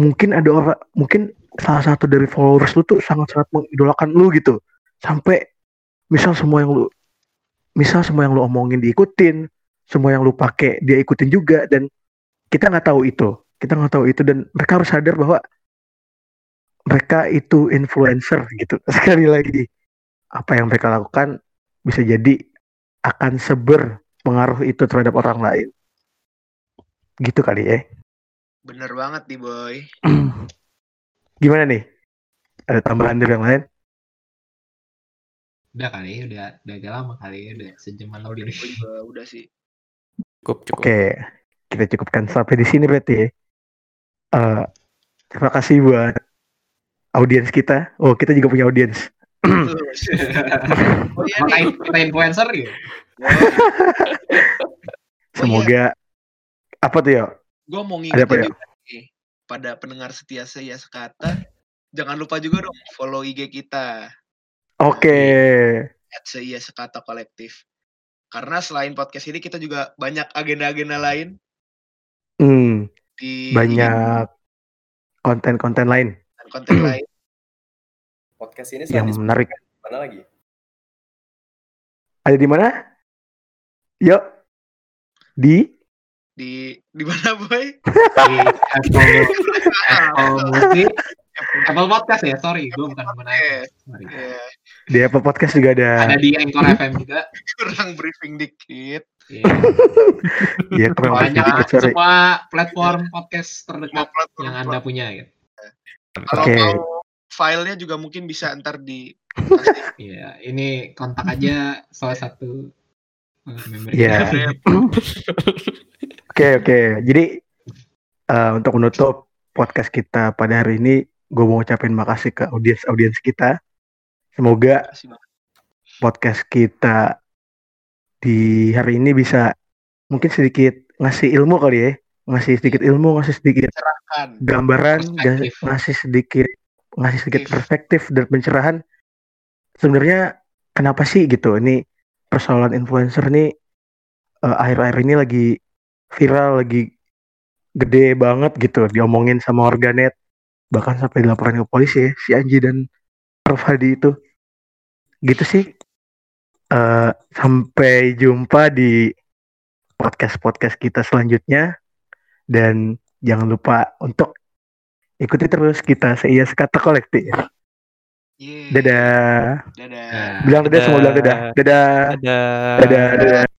Mungkin ada orang mungkin salah satu dari followers lu tuh sangat-sangat mengidolakan lu gitu. Sampai misal semua yang lu misal semua yang lu omongin diikutin semua yang lu pakai dia ikutin juga dan kita nggak tahu itu. Kita nggak tahu itu dan mereka harus sadar bahwa mereka itu influencer gitu. Sekali lagi apa yang mereka lakukan bisa jadi akan seber pengaruh itu terhadap orang lain. Gitu kali ya. Bener banget nih boy. gimana nih? Ada tambahan dari yang lain Udah kali, udah udah agak lama kali, udah sejaman lebih. Juga udah sih. Cukup, cukup. Oke, kita cukupkan sampai di sini berarti. ya. Eh, terima kasih buat audiens kita. Oh, kita juga punya audiens. oh iya Kita, influencer gitu. Semoga apa tuh ya? Gue mau ngingetin ya? pada pendengar setia saya sekata. Jangan lupa juga dong follow IG kita. Oke. at Seia Sekata Kolektif. Karena selain podcast ini kita juga banyak agenda-agenda lain Hmm, di banyak konten-konten lain dan konten lain. Podcast ini yang menarik. mana lagi? Ada di mana? Yuk. Di Di di mana boy? Di Apple, Apple Music, Apple Podcast ya, sorry, gue bukan bukan Apple. Sorry. Ya, di Apple Podcast juga ada. Ada di Anchor FM juga. kurang briefing dikit. Iya. Iya, keren Pokoknya banget. Sorry. semua platform podcast terdekat platform- yang Anda punya gitu. Kalau Oke. mau filenya juga mungkin bisa ntar di Iya, ini kontak aja salah satu uh, member Iya. kita. Oke, oke. Jadi eh, untuk menutup podcast kita pada hari ini, gue mau ucapin makasih ke audiens-audiens kita. Semoga podcast kita di hari ini bisa mungkin sedikit ngasih ilmu kali ya, ngasih sedikit ilmu, ngasih sedikit Kan. gambaran, ngasih sedikit ngasih sedikit Perspektif. dan pencerahan. Sebenarnya kenapa sih gitu? Ini persoalan influencer nih eh, akhir-akhir ini lagi viral, lagi gede banget gitu, diomongin sama warganet, bahkan sampai dilaporin ke polisi ya, si Anji dan Prof Hadi itu. Gitu sih. Eh, sampai jumpa di podcast-podcast kita selanjutnya dan jangan lupa untuk ikuti terus kita seia sekata kolektif. Yeay. Dadah. Dadah. Bilang dadah semua bilang dadah. Dadah. Dadah. Dadah. dadah.